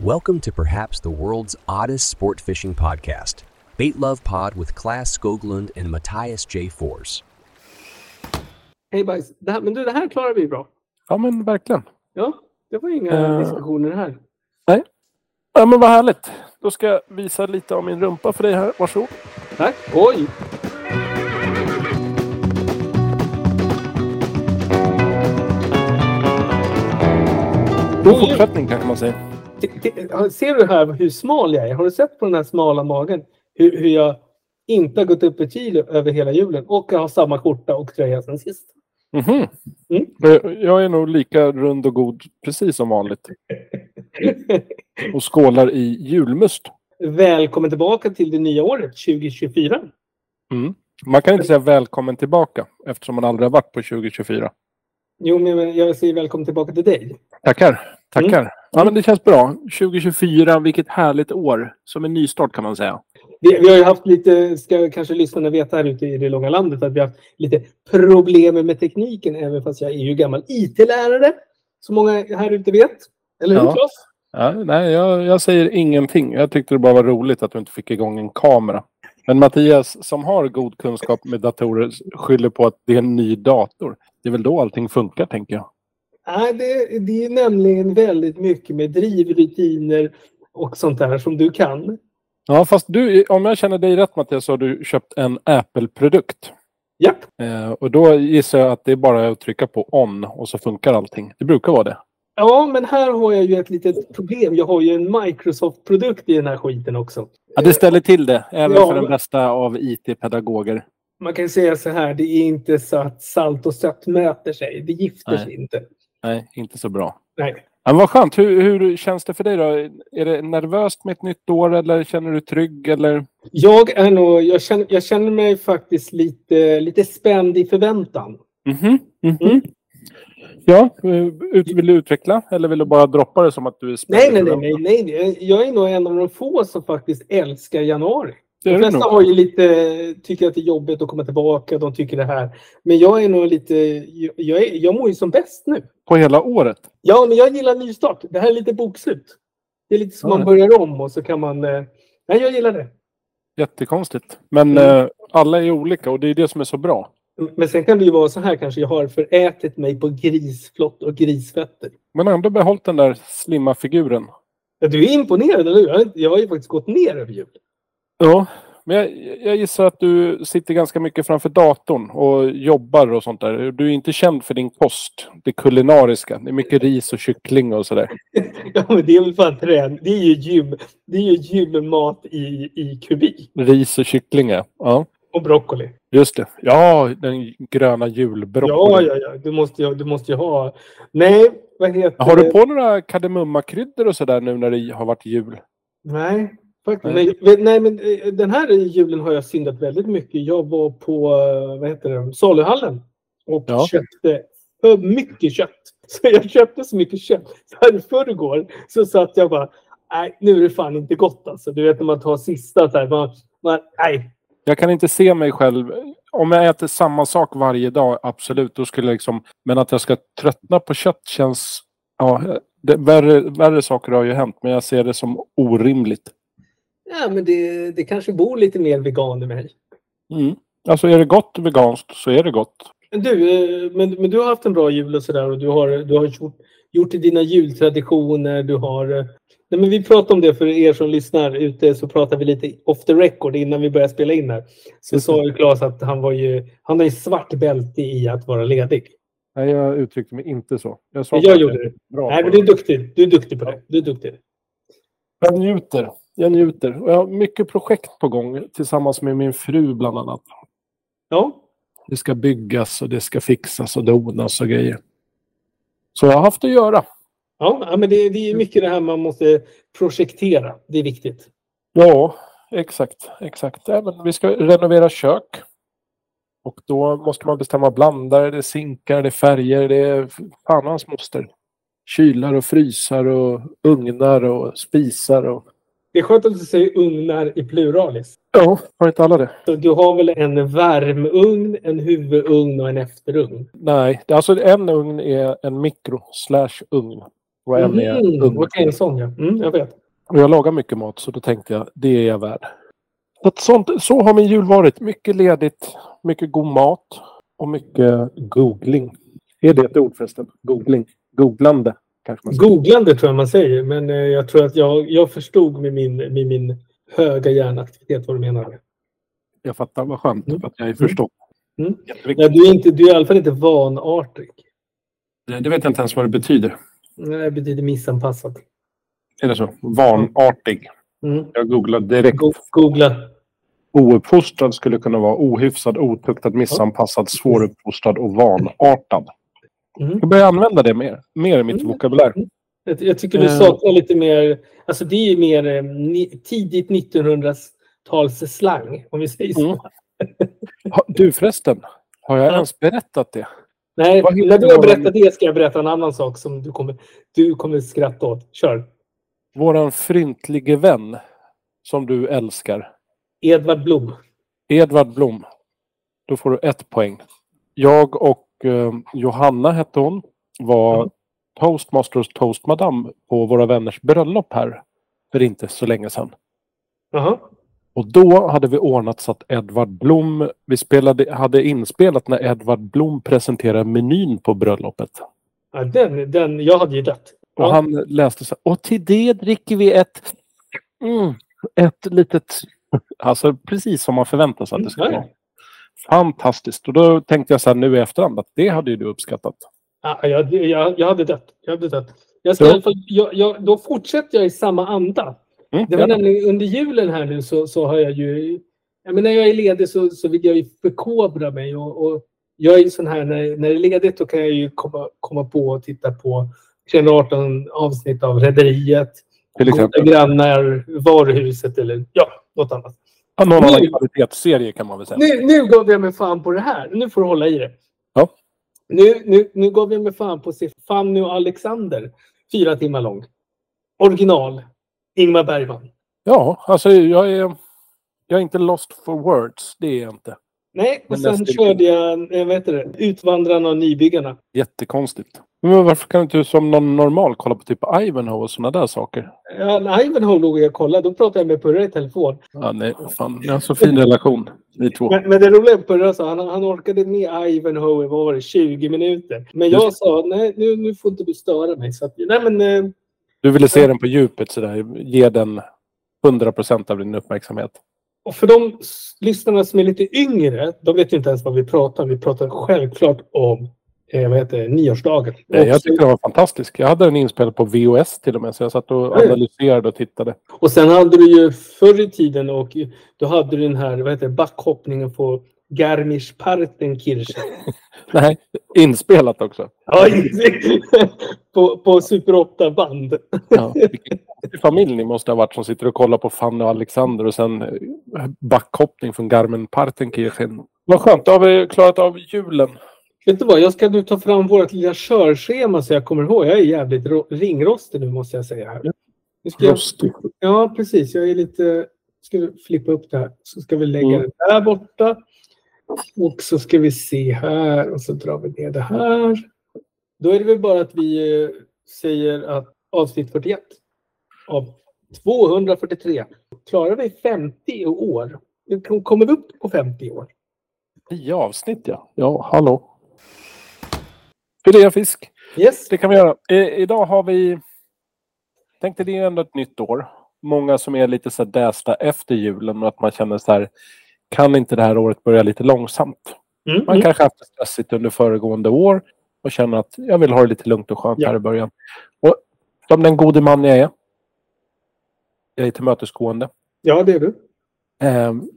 Welcome to perhaps the world's oddest sport fishing podcast, Bait Love Pod with Class Skoglund and Matthias J. Fors. Hej bajs. Det här, men du, det här klarar vi bra. Ja, men verkligen. Ja, det var inga Eh. diskussioner här. Ja, men vad härligt. Då ska jag visa lite av min rumpa för dig här. Varsågod. Tack. Oj! God fortsättning kan man säga. Ser du här hur smal jag är? Har du sett på den här smala magen hur, hur jag inte har gått upp ett kilo över hela julen och jag har samma skjorta och tröja sen sist? Mhm. Mm. Eh, Jag är nog lika rund och god precis som vanligt. Och skålar i julmust. Välkommen tillbaka till det nya året 2024. Mm. Man kan inte säga välkommen tillbaka eftersom man aldrig har varit på 2024. Jo, men jag säger välkommen tillbaka till dig. Tackar. Tackar. Ja, men det känns bra. 2024, vilket härligt år. Som en nystart kan man säga. Vi, vi har ju haft lite, ska kanske lyssnarna veta här ute i det långa landet, att vi har haft lite problem med tekniken, även fast jag är ju gammal IT-lärare. Som många här ute vet. Eller hur Ja. Claes? Ja, nej, jag, jag säger ingenting. Jag tyckte det bara var roligt att du inte fick igång en kamera. Men Mattias, som har god kunskap med datorer, skyller på att det är en ny dator. Det är väl då allting funkar, tänker jag. Nej, det, det är nämligen väldigt mycket med drivrutiner och sånt där som du kan. Ja, fast du, om jag känner dig rätt Mattias, så har du köpt en Apple-produkt. Japp. Eh, och då gissar jag att det är bara att trycka på on och så funkar allting. Det brukar vara det. Ja, men här har jag ju ett litet problem. Jag har ju en Microsoft-produkt i den här skiten också. Ja, det ställer till det, även Ja, för den bästa av IT-pedagoger. Man kan säga så här, det är inte så att salt och sött möter sig. Det gifter Nej. sig inte. Nej, inte så bra. Nej. Ja, men vad skönt. Hur, hur känns det för dig då? Är det nervöst med ett nytt år eller känner du trygg? Eller? Jag är nog, jag känner, jag känner mig faktiskt lite, lite spänd i förväntan. Mhm, mhm. Mm. Ja, eh, ut, vill du utveckla eller vill du bara droppa det som att du är spänd? Nej, nej, nej, nej. Jag är nog en av de få som faktiskt älskar januari. Det De flesta har ju lite, tycker att det är jobbigt att komma tillbaka. De tycker det här. Men jag är nog lite, jag, är, jag mår ju som bäst nu. På hela året? Ja, men jag gillar nystart. Det här är lite bokslut. Det är lite som Ja. man börjar om och så kan man... eh, Nej, jag gillar det. Jättekonstigt. Men Mm. eh, alla är olika och det är det som är så bra. Men sen kan det ju vara så här kanske. Jag har förätit mig på grisflott och grisfötter. Men ändå behållit den där slimma figuren. Ja, Du är imponerad, eller hur? Jag har inte- Jag har ju faktiskt gått ner över jul. Ja, men jag, jag gissar att du sitter ganska mycket framför datorn och jobbar och sånt där. Du är inte känd för din kost, det kulinariska. Det är mycket ris och kyckling och sådär. Ja, men det är väl fan trän. Det är ju gym. Det är ju gymmat i, i kubik. Ris och kyckling, ja. ja. Och broccoli. Just det. Ja, den gröna julbroccolin. Ja, ja, ja. Du måste du måste ju ha... Nej, vad heter Har du det? på några kardemummakryddor och sådär nu när det har varit jul? Nej, faktiskt. Nej. Nej. nej, men eh, den här julen har jag syndat väldigt mycket. Jag var på, eh, vad heter det, saluhallen och Ja. köpte för mycket kött. Så jag köpte så mycket kött. Så här i förrgår så satt jag bara, nej, nu är det fan inte gott alltså. Du vet när man tar sista så här, man, man, nej. Jag kan inte se mig själv. Om jag äter samma sak varje dag, absolut. Då skulle jag liksom... Men att jag ska tröttna på kött känns... Ja, det, värre, värre saker har ju hänt, men jag ser det som orimligt. Ja, men det, det kanske bor lite mer vegan i mig. Mm. Alltså är det gott veganskt så är det gott. Men du, eh, men, men du har haft en bra jul och sådär och du har, du har gjort, gjort dina jultraditioner. Du har... eh, Nej, men vi pratar om det för er som lyssnar ute så pratar vi lite off the record innan vi börjar spela in här. Så sa ju Claes att han var ju, han har ju svart bälte i att vara ledig. Nej, jag uttryckte mig inte så. Jag sa Jag gjorde det. Bra Nej, men du är duktig. Du är duktig på det. Du är duktig. Jag njuter. Jag njuter. Och jag har mycket projekt på gång tillsammans med min fru bland annat. Ja, Det ska byggas och det ska fixas och donas och grejer. Så jag har haft att göra. ja men det, det är mycket det här man måste projektera. Det är viktigt. Ja, exakt. exakt. Men vi ska renovera kök. Och då måste man bestämma blandare, det är zinkar, det är färger, det är fan hans moster. Kylar och frysar och ugnar och spisar. Och... Det är skönt att du säger ugnar i pluralis. Ja, har inte alla det? Så du har väl en värmugn, en huvudugn och en efterugn? Nej, alltså en ugn är en mikro slash ugn. Och när jag är Mm, ung. Okej, en sån ja. Mm, jag vet. Och jag lagar mycket mat så då tänkte jag det är jag värd. Att sånt, så har min jul varit. Mycket ledigt, mycket god mat och mycket googling. Är det ett ord förresten? Googling? Googlande kanske man. Googlande tror jag man säger, men eh, jag tror att jag, jag förstod med min, med min höga hjärnaktivitet vad du menar. Jag fattar, vad skönt Mm. att jag är förstådd. Mm. Nej, du, är inte, du är i alla fall inte vanartig. Det vet jag inte ens vad det betyder. Nej, Det betyder missanpassad. Är det så? Vanartig. Mm. Jag googlade direkt. Go- Googla. Ouppfostrad skulle kunna vara ohyfsad, otuktad, missanpassad, svåruppfostrad och vanartad. Mm. Jag börjar använda det mer, mer i mitt Mm. vokabulär. Jag, jag tycker du Eh. saknar lite mer, alltså det är ju mer eh, ni, tidigt 1900-tals slang, om vi säger så. Mm. Ha, du förresten, har jag Ja. ens berättat det? Nej, när du har berättat det ska jag berätta en annan sak som du kommer, du kommer skratta åt. Kör! Våran fryntlige vän som du älskar, Edvard Blom. Edvard Blom. Då får du ett poäng. Jag och eh, Johanna hette hon, var Mm. toastmasters toastmadam på våra vänners bröllop här för inte så länge sedan. Jaha. Och då hade vi ordnat så att Edvard Blom, vi spelade, hade inspelat när Edvard Blom presenterade menyn på bröllopet. Ja, den, den, jag hade ju. Och Ja. han läste så här, och till det dricker vi ett, mm, ett litet, alltså precis som man förväntar sig att det ska Mm, vara. Fantastiskt. Och då tänkte jag så här nu i efterhand att det hade ju du uppskattat. Ja, jag, jag, jag hade dött. Jag hade dött. Jag ska jag, jag, då fortsätter jag i samma anda. Mm, Det var gärna. nämligen under julen här nu så, så har jag ju... Ja, men när jag är ledig så, så vill jag ju förkovra mig. Och, och jag är ju sån här, när, när det är ledigt då kan jag ju komma, komma på och titta på 318 avsnitt av Rederiet. Till Goda exempel. grannar, Varuhuset eller ja, något annat. Någon annan Nu- kvalitetsserie kan man väl säga. Nu, nu gav jag mig fan på det här. Nu får du hålla i det. Ja. Nu, nu, nu gav jag mig fan på att se Fanny och Alexander. Fyra timmar lång. Original. Ingmar Bergman. Ja, alltså jag är, jag är inte lost for words. Det är jag inte. Nej, och sen körde jag eh, vad heter det? Utvandrarna och Nybyggarna. Jättekonstigt. Men varför kan inte du som någon normal kolla på typ Ivanhoe och sådana där saker? Ja, Ivanhoe låg jag och kollade. Då pratade jag med Purra i telefon. Ja, nej, fan. Ni har så fin relation, ni två. Men, men det roliga med Purra sa han, han orkade med Ivanhoe, vad var det, 20 minuter. Men jag Just sa, nej nu, nu får inte du störa mig. Så att, nej men, eh, Du ville se den på djupet sådär. Ge den 100% av din uppmärksamhet. Och för de lyssnarna som är lite yngre, de vet ju inte ens vad vi pratar om. Vi pratar självklart om eh, vad heter det, nyårsdagen. Nej, Och, jag tyckte den var fantastisk. Jag hade den inspelad på VOS till och med. Så jag satt och analyserade och tittade. och sen hade du ju förr i tiden och då hade du den här vad heter det, backhoppningen på Garmisch-Partenkirchen. Nej, inspelat också. Ja, på, på Super 8-band. Ja, vilken familj ni måste ha varit som sitter och kollar på Fanny och Alexander och sen eh, backhoppning från Garmin Partenkirchen. Vad skönt, då har vi klarat av julen. Vet du vad, jag ska nu ta fram vårt lilla körschema så jag kommer ihåg. Jag är jävligt ro- ringrostig nu måste jag säga. Här. Nu ska jag, Rostig. ja, precis. Jag är lite... Ska vi flippa upp det här. Så ska vi lägga Mm. det där borta. Och så ska vi se här och så drar vi ner det här. Då är det väl bara att vi eh, säger att avsnitt 41 av 243. Klarar vi 50 i år? Kommer vi upp på 50 i år? Tio avsnitt ja. Ja, hallå. Filéfisk. Yes. Det kan vi göra. I, idag har vi... Tänkte det är ändå ett nytt år. Många som är lite så dästa efter julen och att man känner så här. Kan inte det här året börja lite långsamt? Mm. Man kanske haft det stressigt under föregående år och känner att jag vill ha det lite lugnt och skönt Ja. här i början. Och som den gode man jag är. Jag är tillmötesgående. Ja, det är du. Ehm,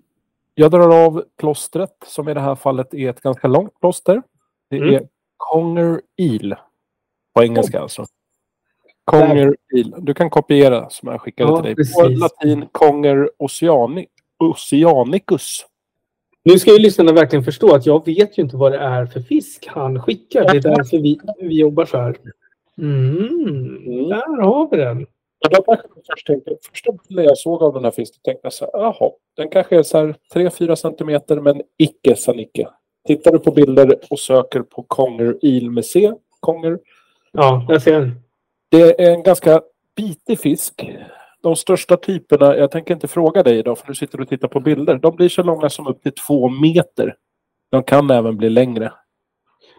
jag drar av plåstret som i det här fallet är ett ganska långt plåster. Det Mm. är Conger Eel. På engelska alltså. Conger Eel. Du kan kopiera som jag skickade Ja, till dig. På precis. latin Conger Oceani Oceanicus. Nu ska ju lyssnarna verkligen förstå att jag vet ju inte vad det är för fisk han skickar. Det är därför vi, vi jobbar så här. Mm, där har vi den. Jag först tänkte, första bilden jag såg av den här fisken tänkte jag så här, jaha, den kanske är så här 3-4 centimeter men icke sa Nicke. Tittar du på bilder och söker på Conger Eel med C, Conger, Ja, jag ser. Det är en ganska bitig fisk. De största typerna, jag tänker inte fråga dig idag för du sitter och tittar på bilder. De blir så långa som upp till två meter. De kan även bli längre.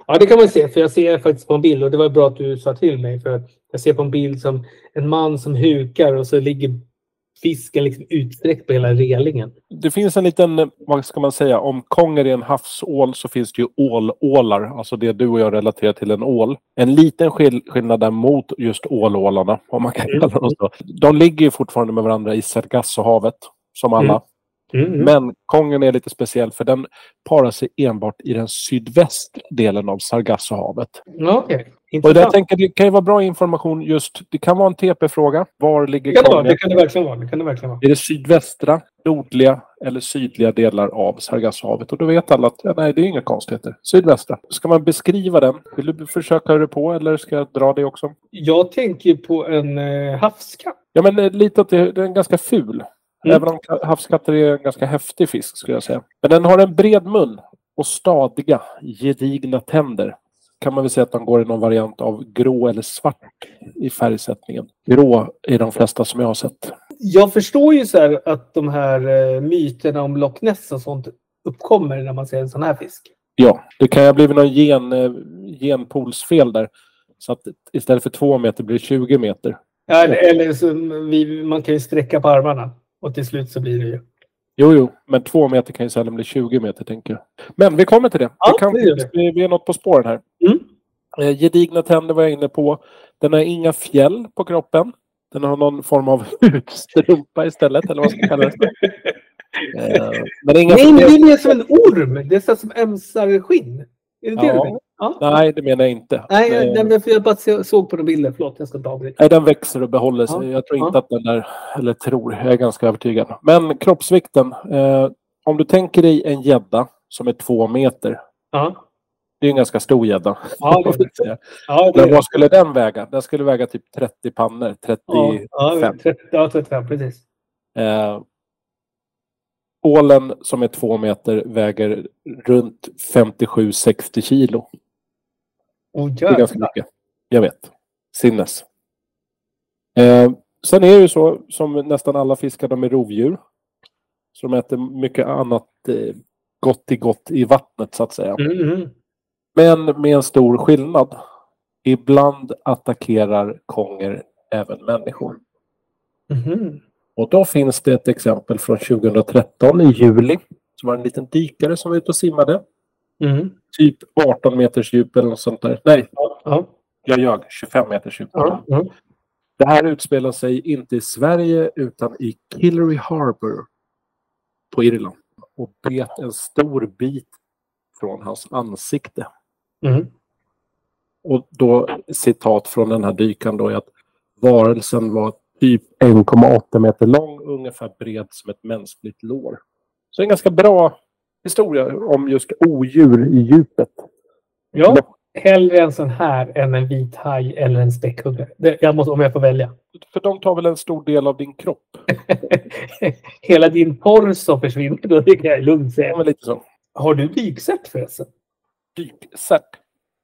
Ja, det kan man se. För jag ser faktiskt på en bild och det var bra att du sa till mig. För jag ser på en bild som en man som hukar och så ligger fisken liksom utsträckt på hela relingen. Det finns en liten, vad ska man säga, om konger är en havsål så finns det ju ålålar, alltså det du och jag relaterar till en ål. En liten skill skillnad där mot just ålålarna, om man kan kalla dem så. De ligger ju fortfarande med varandra i Sargassohavet, som alla. Mm. Mm. Men kongen är lite speciell för den parar sig enbart i den sydvästdelen av Sargassohavet. Ja, Okej, Och där intressant. tänker det kan ju vara bra information just, det kan vara en TP-fråga. Var ligger Det kan, det, vara, det kan det verkligen vara. Det kan det verkligen vara. Är det sydvästra, nordliga eller sydliga delar av Sargassohavet? Och då vet alla att ja, nej, det är inga konstigheter. Sydvästra. Ska man beskriva den? Vill du försöka dig på eller ska jag dra det också? Jag tänker på en eh, havskatt. Ja, men eh, lite åt det. Den är ganska ful. Mm. Även om ka- havskatter är en ganska häftig fisk skulle jag säga. Men den har en bred mun och stadiga, gedigna tänder. Kan man väl säga att de går i någon variant av grå eller svart i färgsättningen. Grå är de flesta som jag har sett. Jag förstår ju så att de här eh, myterna om Loch Ness och sånt uppkommer när man ser en sån här fisk. Ja, det kan ju ha blivit någon gen, eh, genpolsfel där. Så att istället för två meter blir det 20 meter. Ja, eller eller så, vi, man kan ju sträcka på armarna och till slut så blir det ju. Jo, jo, men två meter kan ju sällan bli 20 meter tänker jag. Men vi kommer till det. Ja, det, kan, det vi. vi. Är något på spåren här. Mm. Eh, gedigna tänder var jag inne på. Den har inga fjäll på kroppen. Den har någon form av hudstrumpa istället, eller vad ska man kalla det? Eh, men inga Nej, men det är mer som en orm. Det är så som ömsar skinn. Är det det Ja. du menar? Ja. Nej, det menar jag inte. Nej, jag, nej, men för jag bara såg på de bilder. Förlåt, jag ska inte avbryta. Nej, den växer och behåller sig. Ja, Jag tror ja. inte att den där, eller tror, jag är ganska övertygad. Men kroppsvikten. Eh, om du tänker dig en gädda som är två meter. Ja, Det är en ganska stor gädda. ja, ja, Men vad skulle den väga? Den skulle väga typ 30 pannor. 35. ja, ja, 30, ja, 35, precis. Eh, ålen som är två meter väger runt 57-60 kilo. Oh, Det är ganska mycket. Jag vet. Sinnes. Eh, sen är det ju så som nästan alla fiskar, de är rovdjur. Så de äter mycket annat eh, gott i gott i vattnet så att säga. Mm, mm. Men med en stor skillnad. Ibland attackerar konger även människor. Mhm. Och då finns det ett exempel från 2013 i juli. Så var det en liten dykare som var ute och simmade. Mm. Typ 18 meters djup eller något sånt där. Nej, Ja, jag ljög. 25 meters djup. ja, ja. Det här utspelar sig inte i Sverige utan i Killery Harbour på Irland. Och bet en stor bit från hans ansikte. Mm. Och då citat från den här dykaren då är att varelsen var typ 1,8 meter lång ungefär bred som ett mänskligt lår. Så en ganska bra historia om just odjur i djupet. ja, hellre en sån här än en vit haj eller en späckhuggare. Det, jag måste, om jag får välja. För de tar väl en stor del av din kropp? Hela din torso försvinner då, det kan jag lugnt Ja, säga. men lite så. Har du dykcert förresten? Dykcert?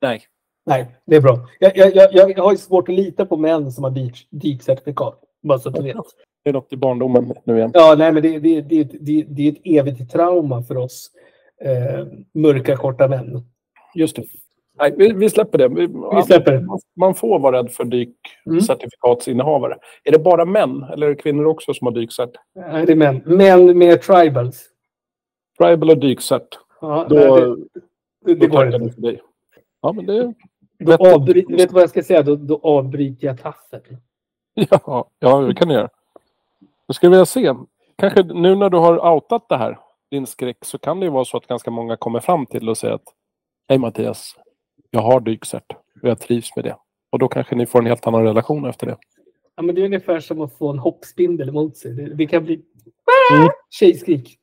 Nej. Nej, det är bra. Jag, jag, jag, jag har ju svårt att lita på män som har dyk, dykcertifikat. Bara så att du vet. Det är något i barndomen nu igen. Ja, nej, men det, det, det, det, det är ett evigt trauma för oss eh, mörka, korta män. Just det. Nej, vi, vi släpper det. Vi, Vi släpper. Man, man får vara rädd för Mm. dykcertifikatsinnehavare. Är det bara män eller är det kvinnor också som har dykcert? Nej, det är män. Män med tribals. Tribal och dykcert. Ja, Då, nej, det, det, då går inte. för dig. Ja, men det... Då avbry, vet du vad jag ska säga? Då, då avbryter jag taffet. Ja, ja, det kan du göra. Då ska vi se. Kanske nu när du har outat det här, din skräck, så kan det ju vara så att ganska många kommer fram till och säger att Hej Mattias, jag har dykcert och jag trivs med det. Och då kanske ni får en helt annan relation efter det. Ja, men det är ungefär som att få en hoppspindel emot sig. Det, det kan bli Mm. tjejskrik.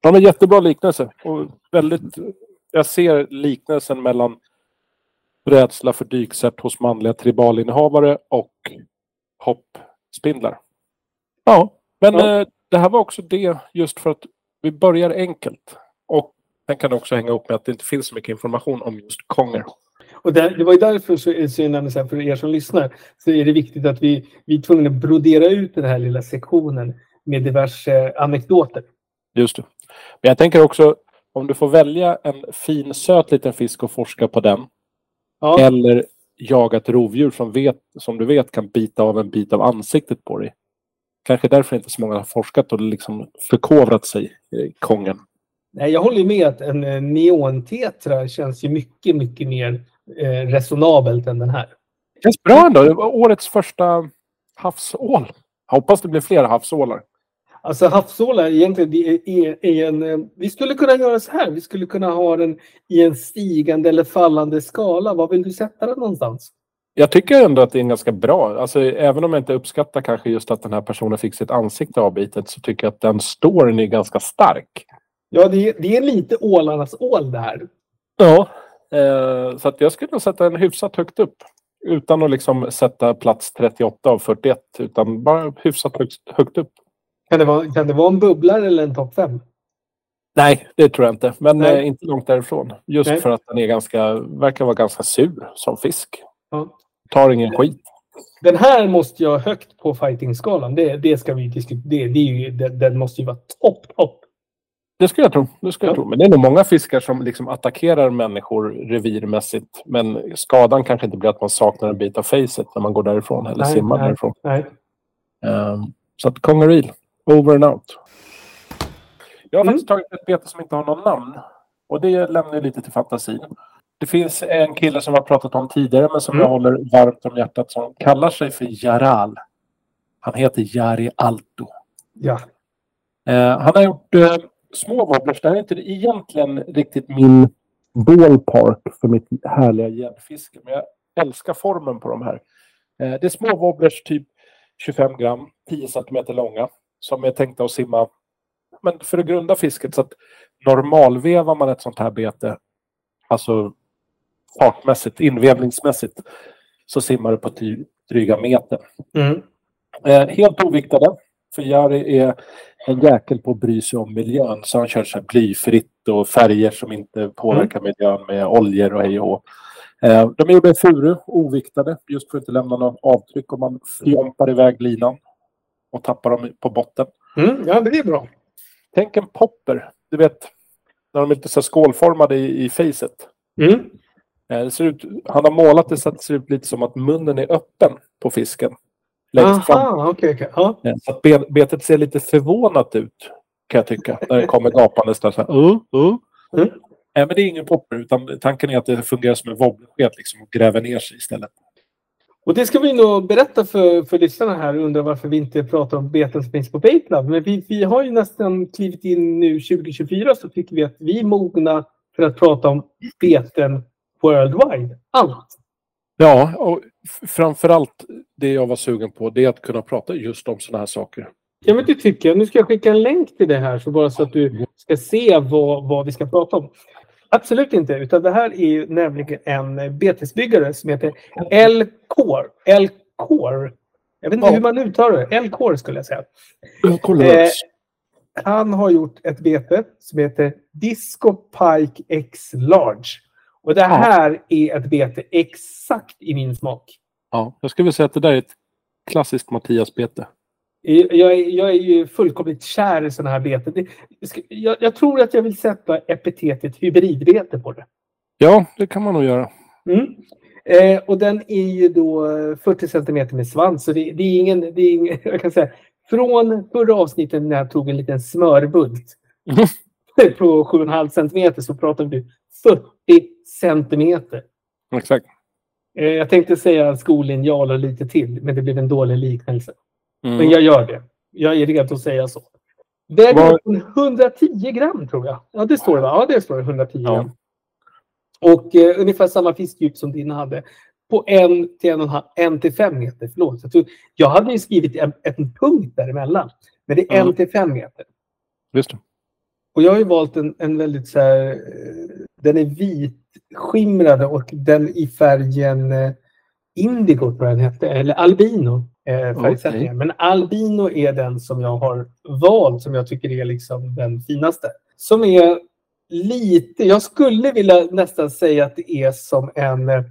Ja, men jättebra liknelse. Och väldigt, jag ser liknelsen mellan rädsla för dykcert hos manliga tribalinnehavare och hoppspindlar. Ja, men Ja. Eh, det här var också det just för att vi börjar enkelt. Och sen kan det också hänga upp med att det inte finns så mycket information om just konger. Och det, det var ju därför, så, här, för er som lyssnar, så är det viktigt att vi, vi är tvungna att brodera ut den här lilla sektionen med diverse anekdoter. Just det. Men jag tänker också, om du får välja en fin söt liten fisk och forska på den. Ja. Eller jaga ett rovdjur som, vet, som du vet kan bita av en bit av ansiktet på dig. Kanske därför inte så många har forskat och liksom förkovrat sig i kongen. Nej, jag håller med att en eh, neontetra känns ju mycket, mycket mer eh, resonabelt än den här. Känns bra ändå. Det var årets första havsål. Jag hoppas det blir fler havsålar. Alltså havsålar egentligen, det är, är, är en... eh, Vi skulle kunna göra så här. Vi skulle kunna ha den i en stigande eller fallande skala. Var vill du sätta den någonstans? Jag tycker ändå att det är en ganska bra, alltså även om jag inte uppskattar kanske just att den här personen fick sitt ansikte avbitet så tycker jag att den storyn är ganska stark. Ja, det är, det är lite ålarnas ål det här. Ja. Eh, så att jag skulle sätta den hyfsat högt upp. Utan att liksom sätta plats 38 av 41 utan bara hyfsat högt, högt upp. Kan det, vara, kan det vara en bubblare eller en topp fem? Nej, det tror jag inte. Men eh, inte långt därifrån. Just Nej. för att den är ganska, verkar vara ganska sur som fisk. Ja. Tar ingen skit. Den här måste jag ha högt på fighting-skalan. Det, det ska vi diskutera. Det, det är ju, den, den måste ju vara topp, topp. Det skulle jag tro. Det skulle jag Ja. tro. Men det är nog många fiskar som liksom attackerar människor revirmässigt. Men skadan kanske inte blir att man saknar en bit av facet när man går därifrån eller Nej, simmar nej. därifrån. Nej. Ehm, så att Kongaril, over and out. Jag har Mm. faktiskt tagit ett bete som inte har någon namn. Och det lämnar lite till fantasin. Det finns en kille som har pratat om tidigare men som Mm. jag håller varmt om hjärtat som kallar sig för Jaral. Han heter Jari Alto. Ja. Eh, han har gjort eh, små wobblers. Det här är inte egentligen riktigt min ballpark för mitt härliga gäddfiske. Men jag älskar formen på de här. Eh, det är små wobblers, typ 25 gram, 10 centimeter långa. Som är tänkta att simma men för det grunda fisket. Så att normalvevar man ett sånt här bete, alltså fartmässigt, invävningsmässigt, så simmar det på dryga meter. Mm. Eh, helt oviktade. För Jari är en jäkel på att bry sig om miljön. Så han kör så här blyfritt och färger som inte påverkar miljön med oljor och hej och eh, De är gjorda i furu, oviktade, just för att inte lämna något avtryck om man fjompar iväg linan och tappar dem på botten. Mm. Ja, det är bra. Tänk en popper, du vet, när de är lite så skålformade i, i facet. Mm. Eh, Det ser ut, han har målat det så att det ser ut lite som att munnen är öppen på fisken. Längst fram. Aha, okej, okej. Ja. Ja, Så att be- betet ser lite förvånat ut, kan jag tycka. När det kommer gapandes där så här. Uh, uh. Mm. Nej, men det är ingen popper, utan tanken är att det fungerar som en wobblesked liksom, och gräver ner sig istället. Och det ska vi nog berätta för, för lyssnarna här och undrar varför vi inte pratar om beten som finns på Baitlab. Men vi, vi har ju nästan klivit in nu 2024 så tycker vi att vi är mogna för att prata om beten worldwide. Allt! Ja, och framförallt det jag var sugen på, det är att kunna prata just om sådana här saker. Ja, men det tycker jag. Nu ska jag skicka en länk till det här så bara så att du ska se vad, vad vi ska prata om. Absolut inte, utan det här är ju nämligen en betesbyggare som heter L-Core. L-Core. Jag vet inte Ja. hur man uttalar det. L-Core skulle jag säga. Eh, han har gjort ett bete som heter Disco Pike X Large. Och det här är ett bete exakt i min smak. Ja, jag skulle säga att det där är ett klassiskt Mattias-bete. Jag är, jag är ju fullkomligt kär i sådana här beten. Det, jag, jag tror att jag vill sätta epitetet hybridbete på det. Ja, det kan man nog göra. Mm. Eh, och den är ju då eh, 40 centimeter med svans. Så det, det är ingen, det är ingen, jag kan säga, från förra avsnittet när jag tog en liten smörbult på 7,5 centimeter så pratar vi 40 centimeter. Exakt. Eh, jag tänkte säga skolinjal och lite till, men det blev en dålig liknelse. Mm. Men jag gör det. Jag är redo att säga så. Väger Vad- 110 gram tror jag. Ja, det står det va? Ja, det står det. 110 Ja. gram. Och eh, ungefär samma fiskdjup som din hade. På en till en och en halv, en till fem meter. Förlåt. Jag, tror, jag hade ju skrivit en, en punkt däremellan. Men det är en Mm. till fem meter. Just det. Och jag har ju valt en, en väldigt så här, eh, den är vitskimrad och den i färgen eh, indigo tror jag den hette, eller albino. Eh, färgsättningen. Men albino är den som jag har valt som jag tycker är liksom den finaste. Som är lite, jag skulle vilja nästan säga att det är som en eh,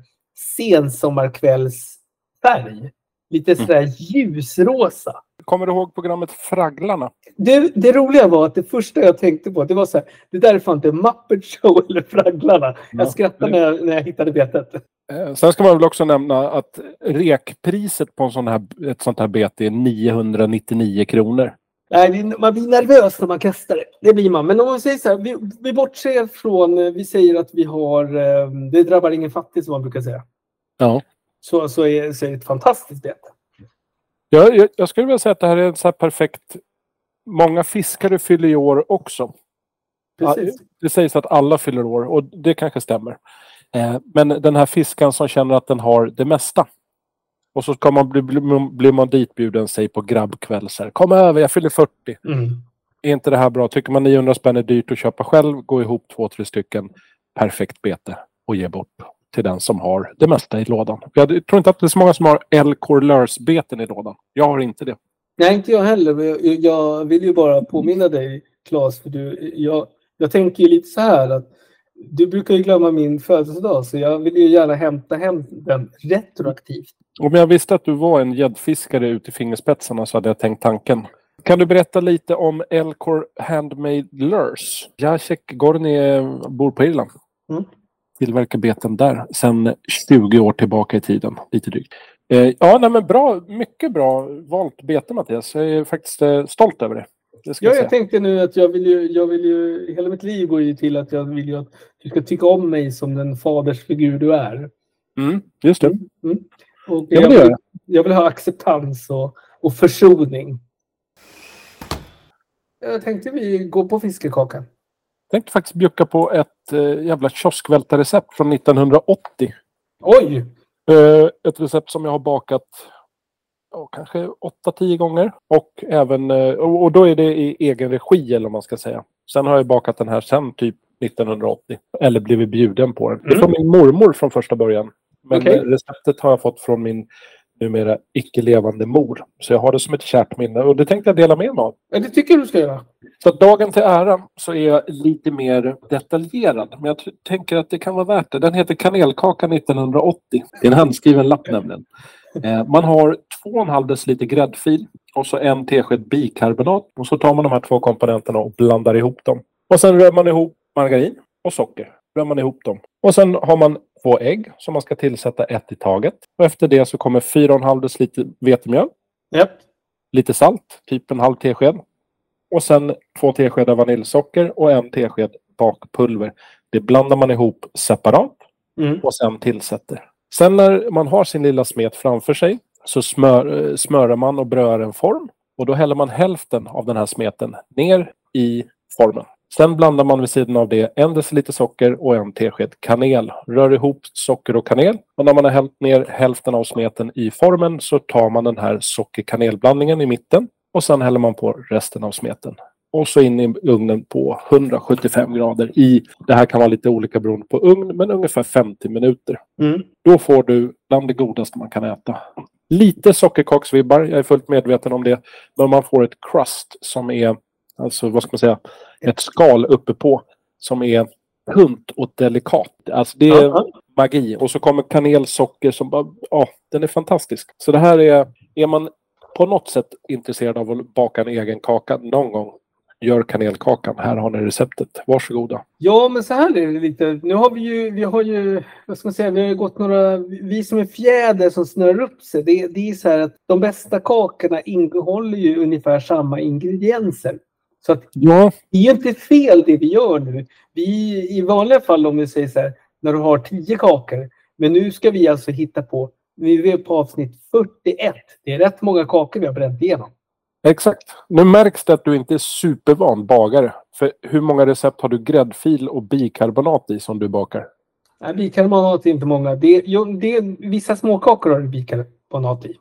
sensommarkvällsfärg. Lite sådär ljusrosa. Kommer du ihåg programmet Fragglarna? Det, det roliga var att det första jag tänkte på, det var så här, det där är fan inte Muppet Show eller Fragglarna. Jag Ja. skrattade när jag, när jag hittade betet. Eh, Sen ska man väl också nämna att rekpriset på en sån här, ett sånt här bete är 999 kronor. Nej, man blir nervös när man kastar det. Det blir man. Men om man säger så här, vi, vi bortser från, eh, vi säger att vi har, eh, det drabbar ingen fattig som man brukar säga. Ja. Så, så, är, så är det ett fantastiskt bete. Jag, jag, jag skulle vilja säga att det här är en så perfekt... Många fiskare fyller i år också. Precis. Det sägs att alla fyller år och det kanske stämmer. Eh, men den här fiskan som känner att den har det mesta. Och så ska man bli, bli, blir man ditbjuden sig på grabbkväll. Så här, Kom över, jag fyller 40. Mm. Är inte det här bra? Tycker man 900 spänn är dyrt att köpa själv, gå ihop två, tre stycken perfekt bete och ge bort till den som har det mesta i lådan. Jag tror inte att det är så många som har El Corleurs-beten i lådan. Jag har inte det. Nej, inte jag heller. Jag, jag vill ju bara påminna dig, Claes, för du, jag, jag tänker ju lite så här att du brukar ju glömma min födelsedag, så jag vill ju gärna hämta hem den retroaktivt. Om jag visste att du var en gäddfiskare ute i fingerspetsarna så hade jag tänkt tanken. Kan du berätta lite om Elcor Handmade Lures? Jacek Gorni eh, bor på Irland. Mm. Tillverkar beten där sedan 20 år tillbaka i tiden. Lite drygt. Eh, ja, nej, men bra. Mycket bra valt bete Mattias. Jag är faktiskt eh, stolt över det. det Ja, jag jag tänkte nu att jag vill ju, jag vill ju, hela mitt liv går ju till att jag vill ju att du ska tycka om mig som den fadersfigur du är. Mm, just det. Och Ja, jag, gör vill, jag. jag vill ha acceptans och, och försoning. Jag tänkte vi går på fiskekakan. Tänkte faktiskt bjucka på ett eh, jävla kioskvältarrecept från 1980. Oj! Eh, ett recept som jag har bakat ja, kanske 8-10 gånger. Och, även, eh, och och då är det i egen regi eller vad man ska säga. Sen har jag bakat den här sen typ 1980. Eller blivit bjuden på den. Det är Mm. från min mormor från första början. Men eh, receptet har jag fått från min numera icke levande mor. Så jag har det som ett kärt minne och det tänkte jag dela med mig av. Ja, det tycker jag du ska göra. Så dagen till ära så är jag lite mer detaljerad. Men jag tänker att det kan vara värt det. Den heter Kanelkaka 1980. Det är en handskriven lapp nämligen. Eh, man har 2,5 deciliter gräddfil och så en tesked bikarbonat. Och så tar man de här två komponenterna och blandar ihop dem. Och sen rör man ihop margarin och socker. Rör man ihop dem. Och sen har man två ägg som man ska tillsätta ett i taget. Och efter det så kommer 4,5 deciliter vetemjöl Japp. lite salt, typ en halv tesked. Och sen två teskedar vaniljsocker och en tesked bakpulver. Det blandar man ihop separat Mm. och sen tillsätter. Sen när man har sin lilla smet framför sig så smör, smörar man och bröar en form. Och då häller man hälften av den här smeten ner i formen. Sen blandar man vid sidan av det en deciliter socker och en tesked kanel. Rör ihop socker och kanel. Och när man har hällt ner hälften av smeten i formen så tar man den här socker-kanelblandningen i mitten. Och sen häller man på resten av smeten. Och så in i ugnen på 175 grader i, det här kan vara lite olika beroende på ugn, men ungefär 50 minuter. Mm. Då får du bland det godaste man kan äta. Lite sockerkaksvibbar, jag är fullt medveten om det. Men man får ett crust som är, alltså vad ska man säga, ett skal uppe på som är tunt och delikat. Alltså det är Ja, magi. Och så kommer kanelsocker som bara, ja, den är fantastisk. Så det här är, är man på något sätt intresserad av att baka en egen kaka någon gång, gör kanelkakan. Här har ni receptet. Varsågoda. Ja, men så här är det lite. Nu har vi ju, vi har ju, vad ska man säga, vi har ju gått några, vi som är fjäder som snör upp sig. Det, det är så här att de bästa kakorna innehåller ju ungefär samma ingredienser. Så att Ja, det är ju inte fel det vi gör nu. Vi, I vanliga fall om vi säger så här, när du har tio kakor. Men nu ska vi alltså hitta på, vi är på avsnitt 41. Det är rätt många kakor vi har bränt igenom. exakt. Nu märks det att du inte är supervan bagare. För hur många recept har du gräddfil och bikarbonat i som du bakar? Nej, bikarbonat är inte många. Det, jo, det är, vissa småkakor har du bikarbonat i.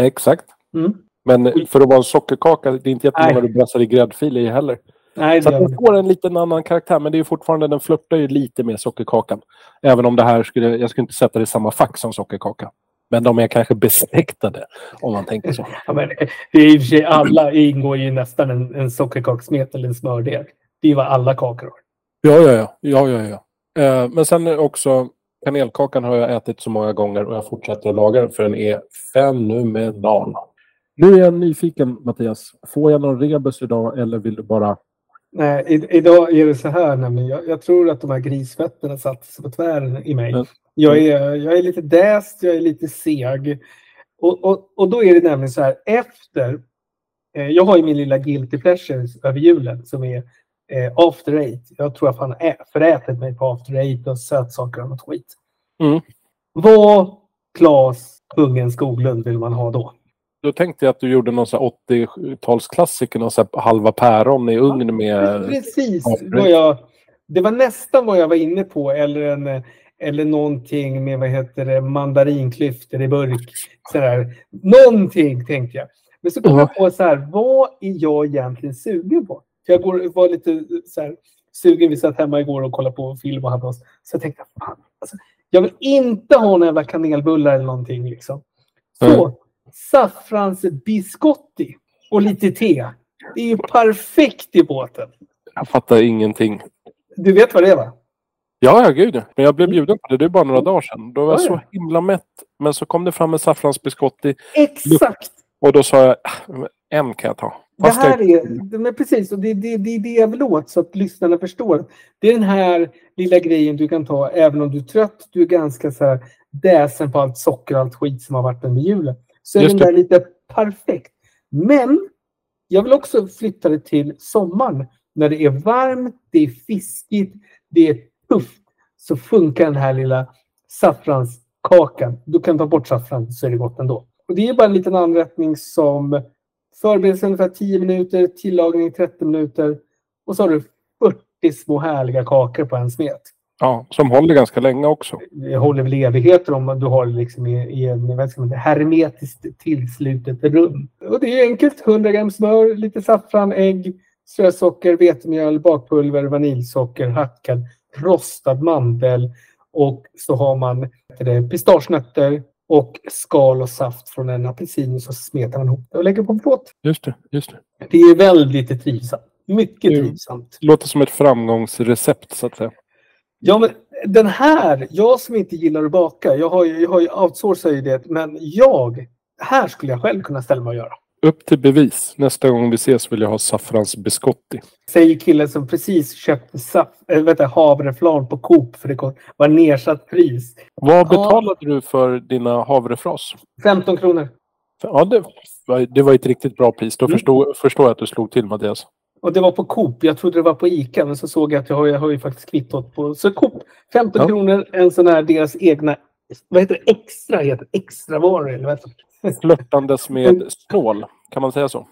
Exakt. Mm. Men för att vara en sockerkaka, det är inte jättemånga Nej. du brassar i gräddfil i heller. Nej, Så den får en liten annan karaktär, men det är fortfarande, den flörtar ju lite med sockerkakan. Även om det här skulle, jag skulle inte sätta det i samma fack som sockerkaka. Men de är kanske besläktade, om man tänker så. Ja, men det är i och för sig alla ingår ju nästan en, en sockerkakssmet eller en smördeg. Det är vad alla kakor har. Ja, ja, ja. ja, ja, ja. Eh, men sen också, kanelkakan har jag ätit så många gånger och jag fortsätter att laga den för den är fenomenal. Nu är jag nyfiken, Mattias. Får jag någon rebus idag eller vill du bara... Nej, i, idag är det så här nämligen. Jag, jag tror att de här grisfötterna satte sig på tvären i mig. Mm. Jag, är, jag är lite däst, jag är lite seg. Och, och, och då är det nämligen så här, efter... Eh, jag har ju min lilla guilty pleasures över julen som är eh, after eight. Jag tror jag fan ä, förätit mig på after eight och sötsaker och något skit. Mm. Vad Claes Kungen Skoglund vill man ha då? Då tänkte jag att du gjorde någon sån här 80-talsklassiker, någon här halva päron i ugn med... Precis. Vad jag, det var nästan vad jag var inne på. Eller, en, eller någonting med vad heter det, mandarinklyftor i burk. Sådär. Någonting tänkte jag. Men så kom Ja. jag på så här, vad är jag egentligen sugen på? För jag går, var lite så här, sugen. Vi satt hemma igår och kollade på film och hade oss. Så jag tänkte, fan, alltså, jag vill inte ha några jävla kanelbullar eller någonting. Liksom. Så, Mm. Saffrans biscotti och lite te. Det är ju perfekt i båten. Jag fattar ingenting. Du vet vad det är va? Ja, ja, gud. Men jag blev bjuden på det. Det är bara några dagar sedan. Då var jag Ja, så himla mätt. Men så kom det fram en saffransbiscotti Exakt! och då sa jag, "Ah, en kan jag ta. Det Fast här jag- är, men precis, och det är det, det, det jag vill åt så att lyssnarna förstår. Det är den här lilla grejen du kan ta även om du är trött, du är ganska så här däsen på allt socker och allt skit som har varit under julen. Så är den där lite perfekt. Men jag vill också flytta det till sommaren när det är varmt, det är fiskigt, det är tufft. Så funkar den här lilla saffranskakan. Du kan ta bort saffran så är det gott ändå. Och det är bara en liten anrättning som förbereds ungefär 10 minuter, tillagning 30 minuter och så har du 40 små härliga kakor på en smet. Ja, som håller ganska länge också. Det håller väl evigheter om du har det liksom i, i en vad ska man säga, hermetiskt tillslutet rum. Och det är enkelt. 100 gram smör, lite saffran, ägg, strösocker, vetemjöl, bakpulver, vaniljsocker, hackad rostad mandel och så har man det, pistagenötter och skal och saft från en apelsin och så smetar man ihop det och lägger på en plåt. Just det, just det. Det är väldigt trivsamt. Mycket trivsamt. Låter som ett framgångsrecept så att säga. Ja, men den här, jag som inte gillar att baka, jag har ju, jag har ju outsourcat ju det, men jag, här skulle jag själv kunna ställa mig och göra. Upp till bevis. Nästa gång vi ses vill jag ha saffransbiscotti. Säger killen som precis köpte saft, äh, du, havreflarn på Coop för det var nedsatt pris. Vad betalade du för dina havrefras? 15 kronor. Ja, det var, det var ett riktigt bra pris. Då Mm. förstår, förstår jag att du slog till Mattias. Och det var på Coop. Jag trodde det var på Ica, men så såg jag att jag har, jag har ju faktiskt kvittot på... Så Coop, 15 Ja. kronor, en sån här deras egna... Vad heter det? Extra heter det. Extra varor eller vad heter det? Flörtandes med snål. Kan man säga så?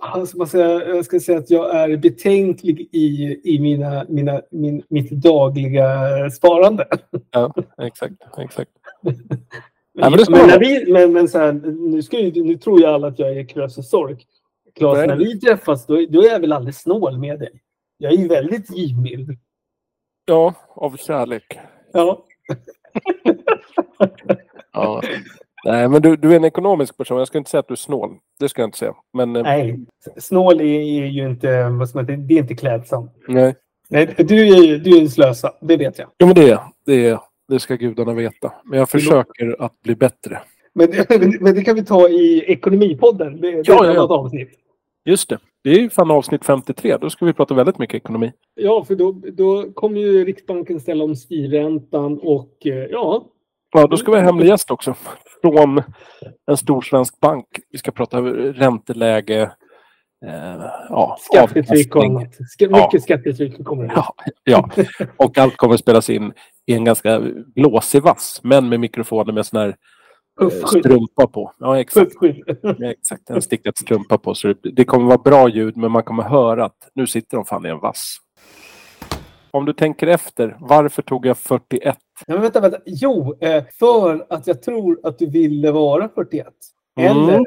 Alltså, man säga, jag ska säga att jag är betänklig i, i mina, mina, min, mitt dagliga sparande. Ja, exakt. exakt. Men, men ska men, vi, men, men så här, nu, ska nu tror ju alla att jag är Krösus Sork. Claes, Nej. när vi träffas då, då är jag väl aldrig snål med dig. Jag är ju väldigt givmild. Ja, av kärlek. Ja. Ja. Nej, men du, du är en ekonomisk person. Jag ska inte säga att du är snål. Det ska jag inte säga. Men eh, Nej, snål är, är ju inte, vad man säga, det är inte klädsamt. nej. Nej, du är du är en slösa, det vet jag. Jo, men det är det. Är, det ska gudarna veta. Men jag försöker att bli bättre. Men, men det kan vi ta i Ekonomipodden. Det, det Ja, ja, ja. avsnitt. Just det. Det är ju fan avsnitt 53. Då ska vi prata väldigt mycket ekonomi. Ja, för då, då kommer ju Riksbanken ställa om styrräntan och eh, ja, Ja, då ska vi ha hemlig gäst också. Från en stor svensk bank. Vi ska prata ränteläge. Eh, ja, skattetryck och annat. Ja. mycket skattetryck kommer det. Ja, ja, och allt kommer spelas in i en ganska blåsig vass. Men med mikrofoner med sån här Puffskydd. strumpa på. Ja, exakt. Ja, exakt. En stickad strumpa på. Så det, kommer vara bra ljud, men man kommer höra att nu sitter de fan i en vass. Om du tänker efter, varför tog jag 41? Ja, men vänta, vänta. Jo, eh, för att jag tror att du ville vara 41. Mm.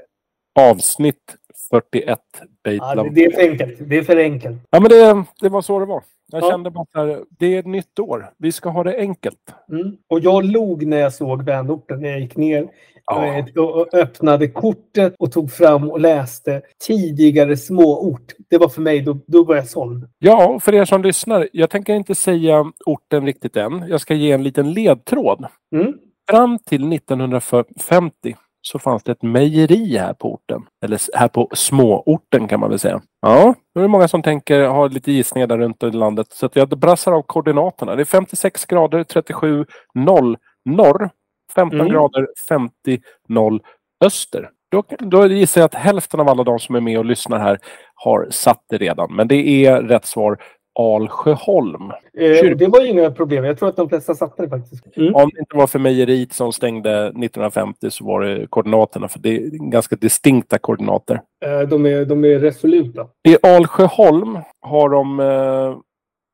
Avsnitt 41, Ja, det, det är för enkelt. Det är för enkelt. Ja, men det, det var så det var. Jag Ja. kände bara här, det är ett nytt år. Vi ska ha det enkelt. Mm. Och jag log när jag såg vänorten jag gick ner Ja. Eh, Och öppnade kortet och tog fram och läste tidigare småort. Det var för mig, då, då var jag såld. Ja, för er som lyssnar. Jag tänker inte säga orten riktigt än. Jag ska ge en liten ledtråd. Mm. Fram till 1950 så fanns det ett mejeri här på orten. Eller här på småorten kan man väl säga. Ja, då är det många som tänker, har lite gissningar där runt i landet. Så att jag brassar av koordinaterna. Det är 56 grader 37 0 norr. 15 Mm. grader 50 0 öster. Då, då gissar jag att hälften av alla de som är med och lyssnar här har satt det redan. Men det är rätt svar Alsjöholm. Eh, det var ju inga problem. Jag tror att de flesta satte det faktiskt. Mm. Om det inte var för mejeriet som stängde 1950 så var det koordinaterna. För det är ganska distinkta koordinater. Eh, de, är, de är resoluta. I Alsjöholm har de eh,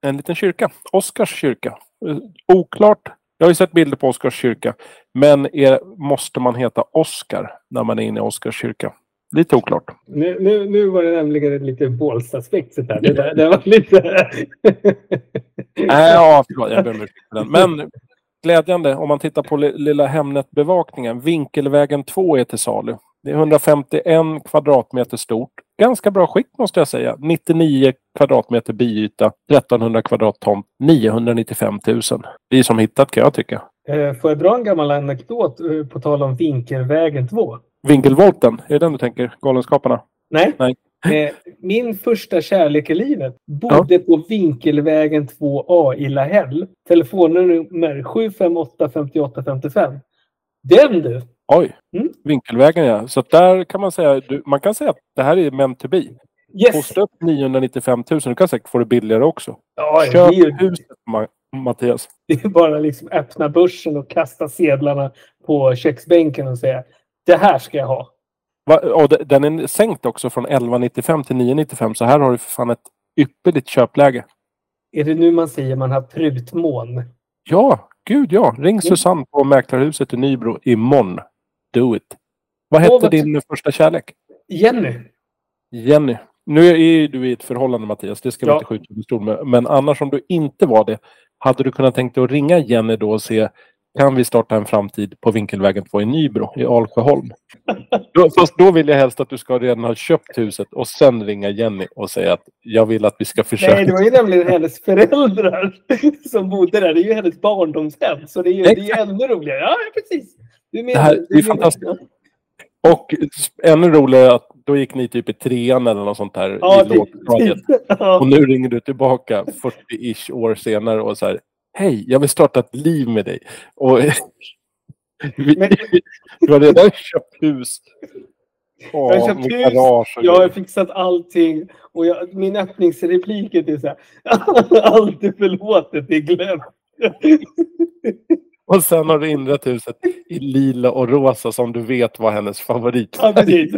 en liten kyrka. Oskars kyrka. Eh, oklart. Jag har ju sett bilder på Oskars kyrka. Men är, måste man heta Oskar när man är inne i Oskars kyrka? Lite oklart. Nu, nu, nu var det nämligen lite Bålsta-spexet här. Det, där- det var lite... Nej, ja, förlåt. Jag ber om ursäkt för den. Men glädjande, om man tittar på li- lilla Hemnet-bevakningen. Vinkelvägen 2 är till salu. Det är 151 kvadratmeter stort. Ganska bra skick måste jag säga. 99 kvadratmeter biyta, 1300 kvadrattomt, 995 000. Det är som hittat kan jag tycka. Eh, Får jag dra en gammal anekdot eh, på tal om Vinkelvägen 2? Vinkelvolten, är det den du tänker? Galenskaparna? Nej. Nej. Eh, Min första kärlek i livet bodde på Vinkelvägen 2A i Lahäll. Telefonnummer 758 58 55. Den du! Oj, Mm. Vinkelvägen ja. Så där kan man säga, du, man kan säga att det här är meant to be. Yes! Hosta upp 995 000, du kan säkert få det billigare också. Ja, det, Köp är ju, huset Ma- Mattias. det är bara liksom öppna börsen och kasta sedlarna på köksbänken och säga det här ska jag ha. Va? Och de- den är sänkt också från 1195 till 995 så här har du för fan ett ypperligt köpläge. Är det nu man säger man har prutmån? Ja, gud ja. Ring Susanne på Mäklarhuset i Nybro imorgon. Do it. Vad hette vad din första kärlek? Jenny! Jenny. Nu är ju du i ett förhållande Mattias, det ska vi Ja. inte skjuta under stol med. Men annars om du inte var det, hade du kunnat tänka dig att ringa Jenny då och se kan vi starta en framtid på Vinkelvägen 2 i Nybro i Alsjöholm? Då, fast då vill jag helst att du ska redan ha köpt huset och sen ringa Jenny och säga att jag vill att vi ska försöka. Nej, det var ju nämligen hennes föräldrar som bodde där. Det är ju hennes barndomshem. Så det är ju, det är ju ännu roligare. Ja, precis. Menar, Det här- är menar- fantastiskt. Och ännu roligare att då gick ni typ i trean eller något sånt här Ja, i lågstadiet. typ. Ja. Och nu ringer du tillbaka 40-ish år senare och så här. Hej, jag vill starta ett liv med dig. Och vi, Men- du har redan köpt hus. Åh, Jag har köpt hus, garage Jag har fixat allting. Och jag, min öppningsreplik är så här. Allt är förlåtet, det är glömt. Och sen har du inrett huset i lila och rosa som du vet var hennes favorit. Ja, precis.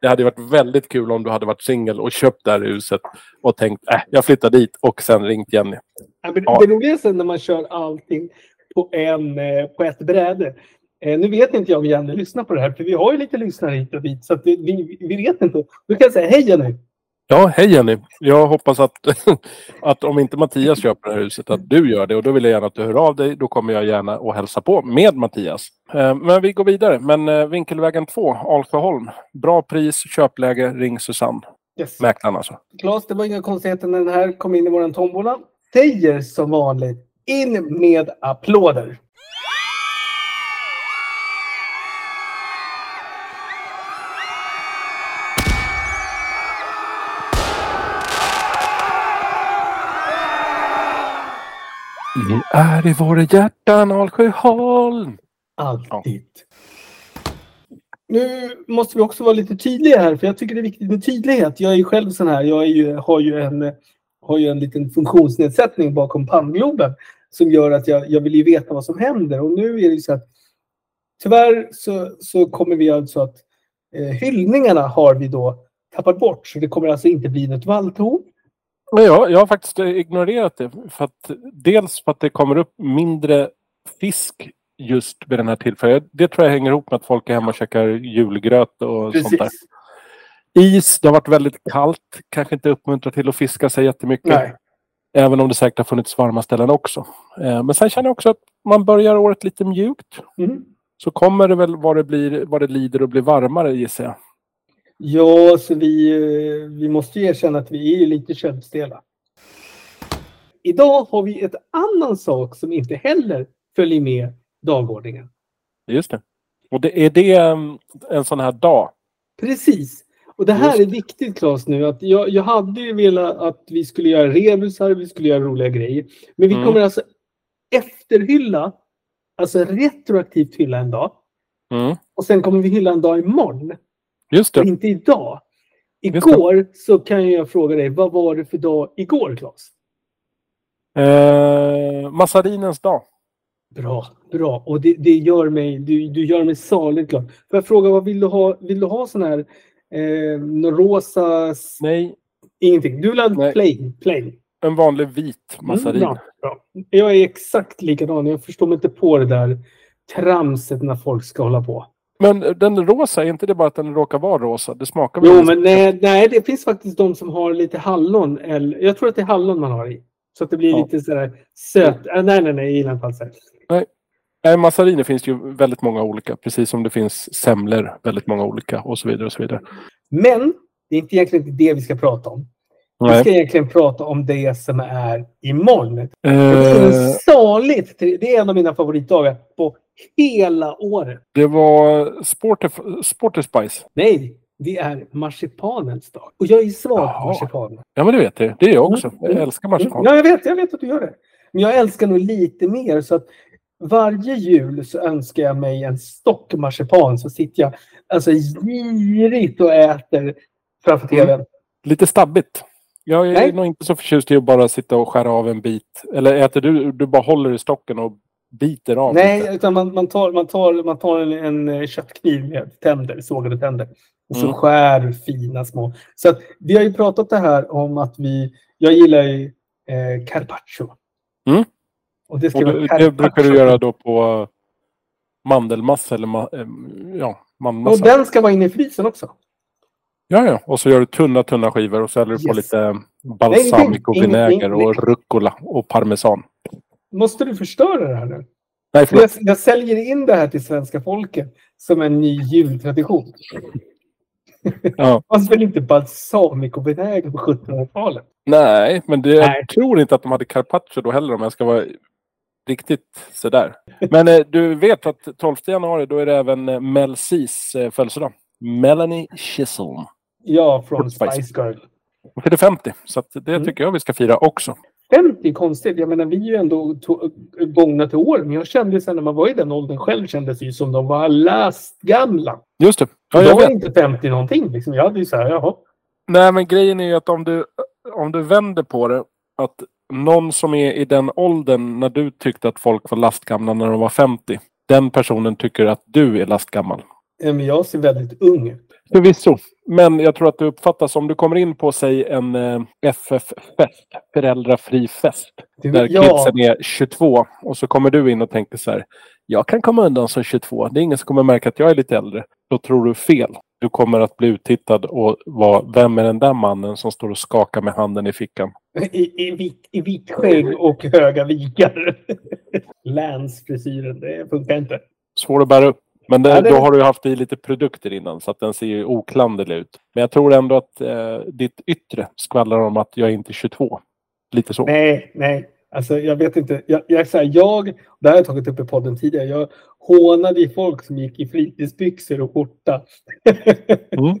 Det hade varit väldigt kul om du hade varit singel och köpt det här huset och tänkt äh, jag flyttar dit och sen ringt Jenny. Ja, men Ja. Det roliga är sen när man kör allting på, en, eh, på ett bräde. Eh, Nu vet inte jag om Jenny lyssnar på det här, för vi har ju lite lyssnare hit och dit. Så vi, vi vet inte. Du kan säga hej Jenny. Ja, hej Jenny. Jag hoppas att, att om inte Mattias köper det här huset, att du gör det. Och då vill jag gärna att du hör av dig. Då kommer jag gärna att hälsa på med Mattias. Eh, Men vi går vidare. Men eh, Vinkelvägen 2, Alsjöholm. Bra pris, köpläge, ring Susanne. Yes. Mäklaren alltså. Claes, det var inga konstigheter när den här kom in i våran tombola. Säger som vanligt in med applåder. Vi är i våra hjärtan, Alsjöholm. Alltid. Nu måste vi också vara lite tydliga här, för jag tycker det är viktigt med tydlighet. Jag är ju själv sån här, jag är ju, har, ju en, har ju en liten funktionsnedsättning bakom pannloben som gör att jag, jag vill ju veta vad som händer. Och nu är det ju så att tyvärr så, så kommer vi alltså att eh, hyllningarna har vi då tappat bort. Så det kommer alltså inte bli något valthorn. Men jag, jag har faktiskt ignorerat det. För att, dels för att det kommer upp mindre fisk just vid den här tillfället. Det tror jag hänger ihop med att folk är hemma och käkar julgröt och sånt där. Precis. Is, det har varit väldigt kallt. Kanske inte uppmuntrar till att fiska sig jättemycket. Nej. Även om det säkert har funnits varma ställen också. Eh, Men sen känner jag också att man börjar året lite mjukt. Mm. så kommer det väl vad det, blir, vad det lider och blir varmare gissar jag. Ja, så vi, eh, vi måste ju erkänna att vi är ju lite köldstela. Idag har vi ett annan sak som inte heller följer med dagordningen. Just det. Och det, är det um, en sån här dag? Precis. Och det här är viktigt Claes nu. Att jag, jag hade ju velat att vi skulle göra rebusar, vi skulle göra roliga grejer. Men vi Mm. kommer alltså efterhylla, alltså retroaktivt hylla en dag. Mm. Och sen kommer vi hylla en dag imorgon. Just Och det. inte idag. Igår så kan jag fråga dig, vad var det för dag igår Claes? Eh, massarinens dag. Bra, bra. Och det, det gör mig, du, du gör mig saligt glad. Får jag fråga, vad vill du ha? Vill du ha sån här eh, rosa... Nej, Ingenting. Du vill ha Nej. plain? plain. en vanlig vit massarin. Mm, bra, bra. Jag är exakt likadan. Jag förstår mig inte på det där tramset när folk ska hålla på. Men den rosa, är inte det bara att den råkar vara rosa? Det smakar väl Jo, men nej, nej, det finns faktiskt de som har lite hallon. Eller, jag tror att det är hallon man har i. Så att det blir Ja. lite sådär söt. Äh, nej, nej, nej, jag gillar inte alls det. Nej, massariner finns ju väldigt många olika. Precis som det finns semlor, väldigt många olika och så vidare. och så vidare. Men det är inte egentligen inte det vi ska prata om. Vi ska Nej. egentligen prata om det som är imorgon. Och Det är en Eh, saligt, det är en av mina favoritdagar på hela året. det var Sporter, Sporter Spice. Nej, det är marsipanens dag. Och jag är svag på marsipan. Ja, men det vet jag. Det är jag också. Mm, Jag mm, älskar marsipan. Ja, jag vet, jag vet att du gör det. Men jag älskar nog lite mer så att varje jul så önskar jag mig en stock marsipan så sitter jag alltså girigt och äter framför Mm. tvn. Lite stabbigt. Jag är Nej. nog inte så förtjust i att bara sitta och skära av en bit. Eller äter du? Du bara håller i stocken och biter av lite. Nej, utan man, man tar, man tar, man tar en, en eh, köttkniv med tänder, sågade tänder. Och så Mm. skär fina små. Så att, vi har ju pratat det här om att vi... Jag gillar ju eh, carpaccio. Mm. Och det ska Och vara det, brukar du göra då på mandelmassa eller ma, eh, ja, Och mandelmassa. den ska vara inne i frysen också. Ja, ja. Och så gör du tunna, tunna skivor och så häller du på Yes. lite balsamico-vinäger och rucola och parmesan. Måste du förstöra det här nu? Nej, jag, jag säljer in det här till svenska folket som en ny jultradition. Ja. Man väl inte balsamico-vinäger på 1700-talet? Nej, men det, Nej. jag tror inte att de hade carpaccio då heller om jag ska vara riktigt sådär. Men eh, du vet att 12 januari då är det även eh, Mel Cs eh, födelsedag. Melanie Chisholm. Ja, från Spice. Spice Girl. Hon fyller 50, så det Mm. tycker jag vi ska fira också. 50 är konstigt. Jag menar, vi är ju ändå gångna till år. Men jag kände sen när man var i den åldern själv kändes det ju som de var last gamla. Just det. Ja, de jag var vet. inte 50 någonting. Liksom. Jag hade ju så här, jaha. Nej, men grejen är ju att om du, om du vänder på det. Att någon som är i den åldern när du tyckte att folk var lastgamla när de var 50. Den personen tycker att du är lastgammal. Men jag ser väldigt ung ut. Förvisso. Men jag tror att det uppfattas om du kommer in på, säg en eh, FF-fest, föräldrafri fest. Du, Där ja, kidsen är 22 och så kommer du in och tänker så här. Jag kan komma undan som 22. Det är ingen som kommer märka att jag är lite äldre. Då tror du fel. Du kommer att bli uttittad och vara, vem är den där mannen som står och skakar med handen i fickan? i, i, vit, I vitt skägg och höga vikar. Länsfrisyren, det funkar inte. Svår att bära upp. Men det, Ja, det- då har du haft i lite produkter innan så att den ser ju oklanderlig ut. Men jag tror ändå att eh, ditt yttre skvallrar om att jag är inte 22. Lite så. Nej, nej. Alltså, jag vet inte. Jag, jag, så här, jag, det här har jag tagit upp i podden tidigare. Jag hånade i folk som gick i fritidsbyxor och skjorta. Mm.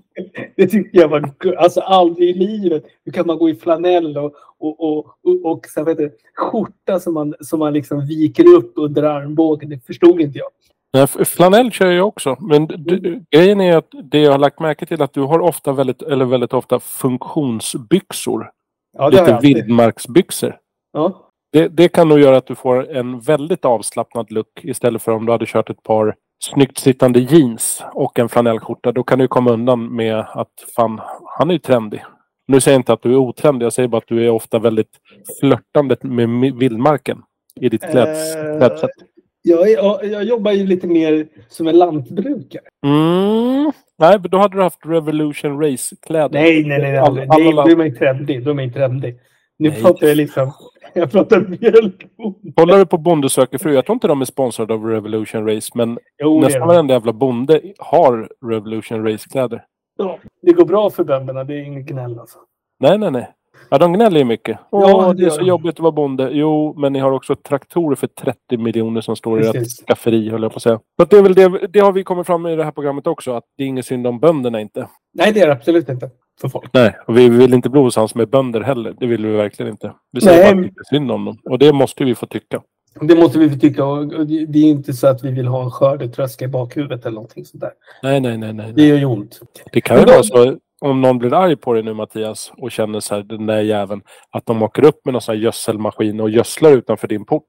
Det tyckte jag var Alltså aldrig i livet. Hur kan man gå i flanell och, och, och, och, och så här, vet du, skjorta som man, som man liksom viker upp under armbågen? Det förstod inte jag. Nej, flanell kör jag också. Men d- d- grejen är att det jag har lagt märke till att du har ofta väldigt, eller väldigt ofta funktionsbyxor. Ja, lite vildmarksbyxor. Ja. Det, det kan nog göra att du får en väldigt avslappnad look istället för om du hade kört ett par snyggt sittande jeans och en flanellskjorta. Då kan du komma undan med att fan, han är ju trendig. Nu säger jag inte att du är otrendig. Jag säger bara att du är ofta väldigt flörtande med vildmarken i ditt kläds, Eh, klädsätt. Jag, är- jag jobbar ju lite mer som en lantbrukare. Mm. Nej, men då hade du haft Revolution Race-kläder. Nej, nej, nej. nej. Alla- nej. alla då är man ju trendig. Då är man ju trendig. Nu Nej. pratar jag liksom... jag pratar mjölkbonde. Kollar du på Bonde söker fru, jag tror inte de är sponsrade av Revolution Race, men Jo, nästan varenda jävla bonde har Revolution Race-kläder. Ja, det går bra för bönderna, det är inget gnäll alltså. Nej, nej, nej. Ja, de gnäller ju mycket. Åh, Ja, det det är så de. jobbigt att vara bonde. Jo, men ni har också traktorer för 30 miljoner som står i ert Precis. skafferi, höll jag på att säga. Så det, är väl det, det har vi kommit fram med i det här programmet också, att det är inget synd om bönderna inte. Nej, det är det absolut inte för folk. Nej, och vi vill inte bli osams med bönder heller. Det vill vi verkligen inte. Vi säger Nej. bara att det är synd om dem. Och det måste vi få tycka. Det måste vi tycka. Och det är inte så att vi vill ha en skördetröska i bakhuvudet eller någonting sånt där. Nej, nej, nej, nej. Det gör ju ont. Det kan ju vara så, om någon blir arg på dig nu Mattias och känner så här, den där jäveln, att de åker upp med någon sån här gödselmaskin och gödslar utanför din port.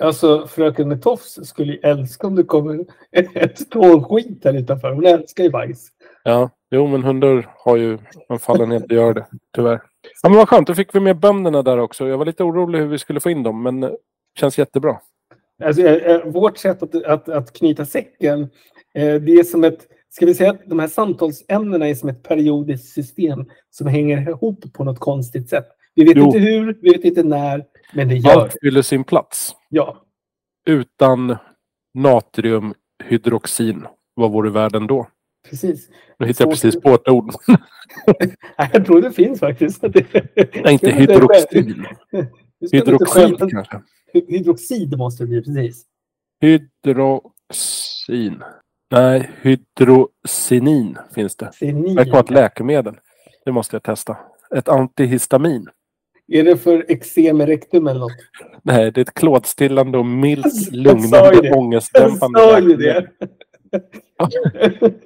Alltså, fröken med tofs skulle ju älska om det kommer ett stål skit här utanför. Hon älskar ju bajs. Ja, jo men hundar har ju en fallenhet att göra det, tyvärr. Ja, men vad skönt, då fick vi med bönderna där också. Jag var lite orolig hur vi skulle få in dem, men eh, känns jättebra. Alltså, eh, eh, vårt sätt att, att, att knyta säcken, det är som ett... Ska vi säga att de här samtalsämnena är som ett periodiskt system som hänger ihop på något konstigt sätt. Vi vet Jo. inte hur, vi vet inte när, men det gör Allt fyller sin plats. Ja, Utan natriumhydroxin, vad vore världen då? precis. Nu hittar jag precis på ett ord. Jag tror det finns faktiskt. Nej, inte hydroxin. skämta- kanske. Hydroxid måste det bli, precis. Hydroxin. Nej, hydrocinin finns det. Det verkar vara ett läkemedel. Det måste jag testa. Ett antihistamin. Är det för eksem i rektum eller något? Nej, det är ett klådstillande och milt Jag lugnande. Jag ångestdämpande sa ju det.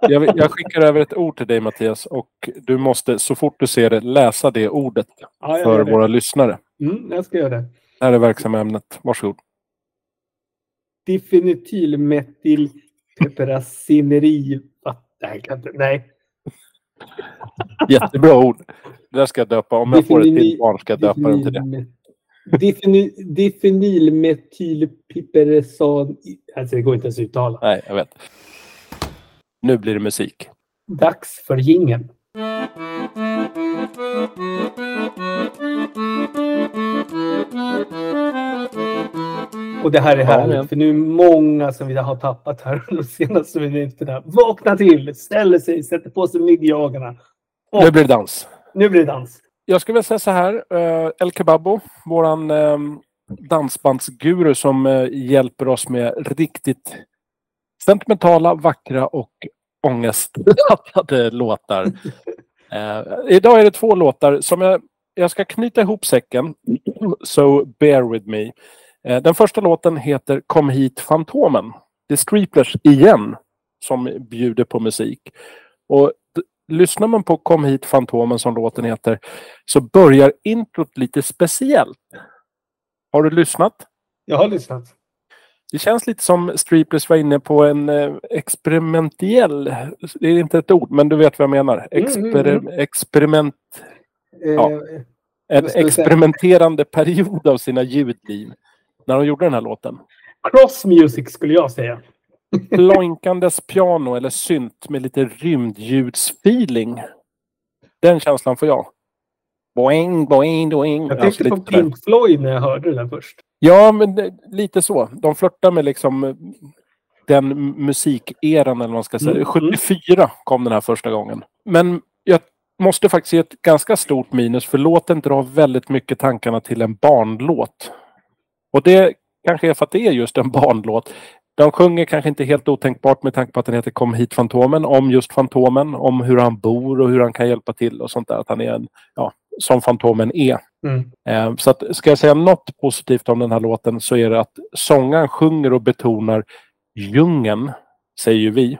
Jag, jag skickar över ett ord till dig Mattias och du måste så fort du ser det läsa det ordet Ja, jag för det. våra lyssnare. Mm, jag ska göra det. Det här är verksamma ämnet. Varsågod. Difenylmetylpeperacineri... Va? Nej, kan inte. Nej. Jättebra ord. Det där ska jag döpa. Om jag får ett till barn ska jag döpa den till det. Difenyl- Difenyl- Difenylmetylpiperesan... Alltså det går inte ens att uttala. Nej, jag vet. Nu blir det musik. Dags för jingeln. Och det här är härligt, ja. för nu är många som vi har tappat här de senaste minuterna. Vakna till, ställer sig, sätter på sig myggjagarna. Och Nu blir det dans. nu blir det dans. Jag skulle vilja säga så här. eh, El Kebabo, våran eh, dansbandsguru som eh, hjälper oss med riktigt sentimentala, vackra och ångestladdade låtar. Idag är det två låtar som jag, jag ska knyta ihop säcken. So bear with me. Eh, den första låten heter Kom hit Fantomen. Det är Streeplers igen som bjuder på musik. Och lyssnar man på Kom hit Fantomen som låten heter så börjar introt lite speciellt. Har du lyssnat? Jag har lyssnat. Det känns lite som Streeplers var inne på en eh, experimentell, det är inte ett ord, men du vet vad jag menar. Exper, Mm, mm, Experiment, Ja. Eh, en vi säga? experimenterande period av sina ljudliv. När de gjorde den här låten. cross music skulle jag säga. Ploinkandes piano eller synt med lite rymdljudsfeeling. Den känslan får jag. Boing, boing, boing. Jag Alltså tänkte på lite sådär. Pink Floyd när jag hörde där först. Ja, men det, lite så. De flörtar med liksom eh, den musikeran eller vad man ska säga. Mm, 74 kom den här första gången. Men jag måste faktiskt ge ett ganska stort minus för låten drar väldigt mycket tankarna till en barnlåt. Och det kanske är för att det är just en barnlåt. De sjunger kanske inte helt otänkbart med tanke på att den heter Kom hit Fantomen, om just Fantomen, om hur han bor och hur han kan hjälpa till och sånt där. Att han är en, ja, som Fantomen är. Mm. Eh, Så att, ska jag säga något positivt om den här låten så är det att sångaren sjunger och betonar djungeln, säger ju vi.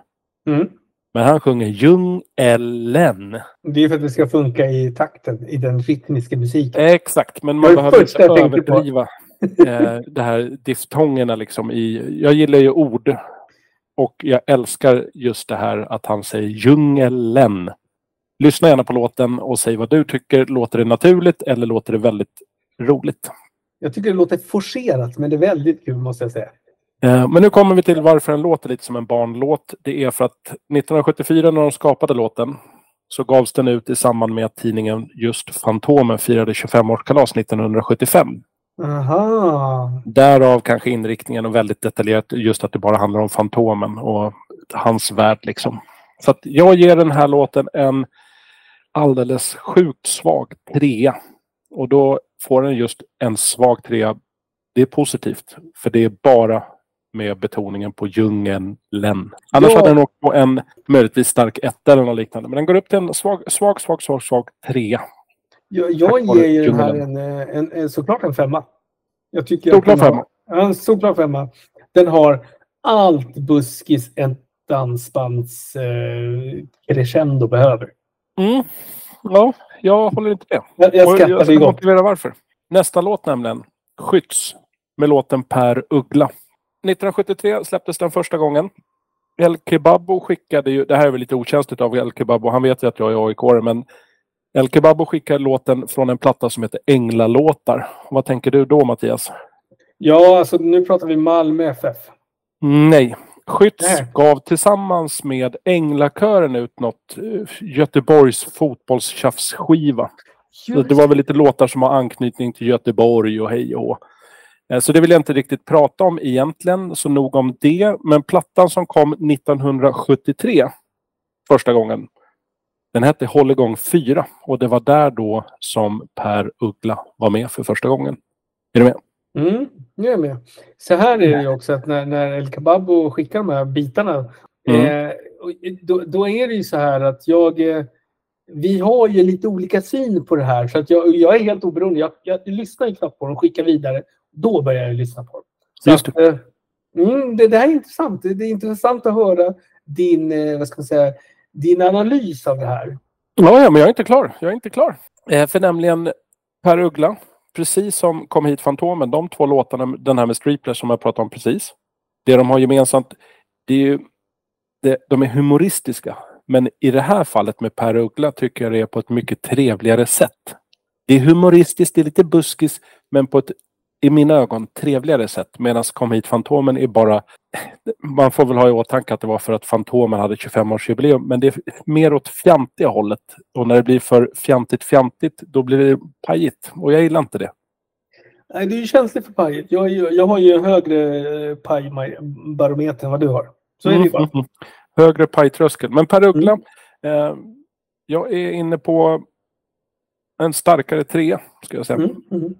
Mm. Men han sjunger djungelen. Det är för att det ska funka i takten, i den rytmiska musiken. Exakt, men man behöver inte överdriva eh, det här diftongerna liksom i... Jag gillar ju ord. Och jag älskar just det här att han säger djungelen. Lyssna gärna på låten och säg vad du tycker. Låter det naturligt eller låter det väldigt roligt? Jag tycker det låter forcerat, men det är väldigt kul måste jag säga. Eh, Men nu kommer vi till varför den låter lite som en barnlåt. Det är för att 1974 när de skapade låten så gavs den ut i samband med att tidningen just Fantomen firade 25-årskalas 1975. Aha. Därav kanske inriktningen och väldigt detaljerat just att det bara handlar om Fantomen och hans värld liksom. Så att jag ger den här låten en alldeles sjukt svag trea. Och då får den just en svag trea. Det är positivt, för det är bara med betoningen på djungeln. Annars Ja. hade den åkt på en möjligtvis stark etta eller något liknande. Men den går upp till en svag, svag, svag, svag, svag trea. Jag, jag ger ju den här en, en, en, såklart en femma. Jag tycker den femma. Har, en solklar femma. Den har allt buskis en dansbands eh, crescendo behöver. Mm. Ja, jag håller inte med. Jag, jag skrattar jag ska igång. motivera varför. Nästa låt nämligen. Skytts. Med låten Per Uggla. 1973 släpptes den första gången. El Kebabo skickade ju, det här är väl lite okänsligt av El Kebabo, han vet ju att jag är aik men El Kebabo skickade låten från en platta som heter Änglalåtar. Vad tänker du då Mattias? Ja, alltså nu pratar vi Malmö FF. Nej. Skytts Nej. gav tillsammans med Änglakören ut något eh, Göteborgs fotbollstjafsskiva. Det var väl lite låtar som har anknytning till Göteborg och hej och hå. Eh, Så det vill jag inte riktigt prata om egentligen, så nog om det. Men plattan som kom 1973, första gången, den hette Håll igång 4 och det var där då som Per Uggla var med för första gången. Är du med? Mm, nu är jag med. Så här är det ju också att när, när El Kebabo skickar de här bitarna. Mm. Eh, då, då är det ju så här att jag... Eh, vi har ju lite olika syn på det här. Så att jag, jag är helt oberoende. Jag, jag lyssnar ju knappt på dem, skickar vidare. Då börjar jag lyssna på dem. Så Just att, eh, mm, det, det här är intressant. Det, det är intressant att höra din, eh, vad ska man säga, din analys av det här. Ja, ja, men jag är inte klar. Jag är inte klar. Eh, för nämligen Per Uggla, precis som Kom hit Fantomen, de två låtarna, den här med Streepler som jag pratade om precis. Det de har gemensamt, det är ju, det, de är humoristiska. Men i det här fallet med Per Uggla tycker jag det är på ett mycket trevligare sätt. Det är humoristiskt, det är lite buskis, men på ett i mina ögon trevligare sätt. Medan Kom hit Fantomen är bara... Man får väl ha i åtanke att det var för att Fantomen hade 25-årsjubileum. Men det är mer åt fjantiga hållet. Och när det blir för fjantigt fjantigt, då blir det pajigt. Och jag gillar inte det. Nej, du är ju känslig för pajet. Jag, jag har ju en högre pajbarometer än vad du har. Så är det bara. Mm, mm, mm. Högre pajtröskel. Men Per Uggla, eh, jag är inne på en starkare tre, ska jag säga. Mm, mm.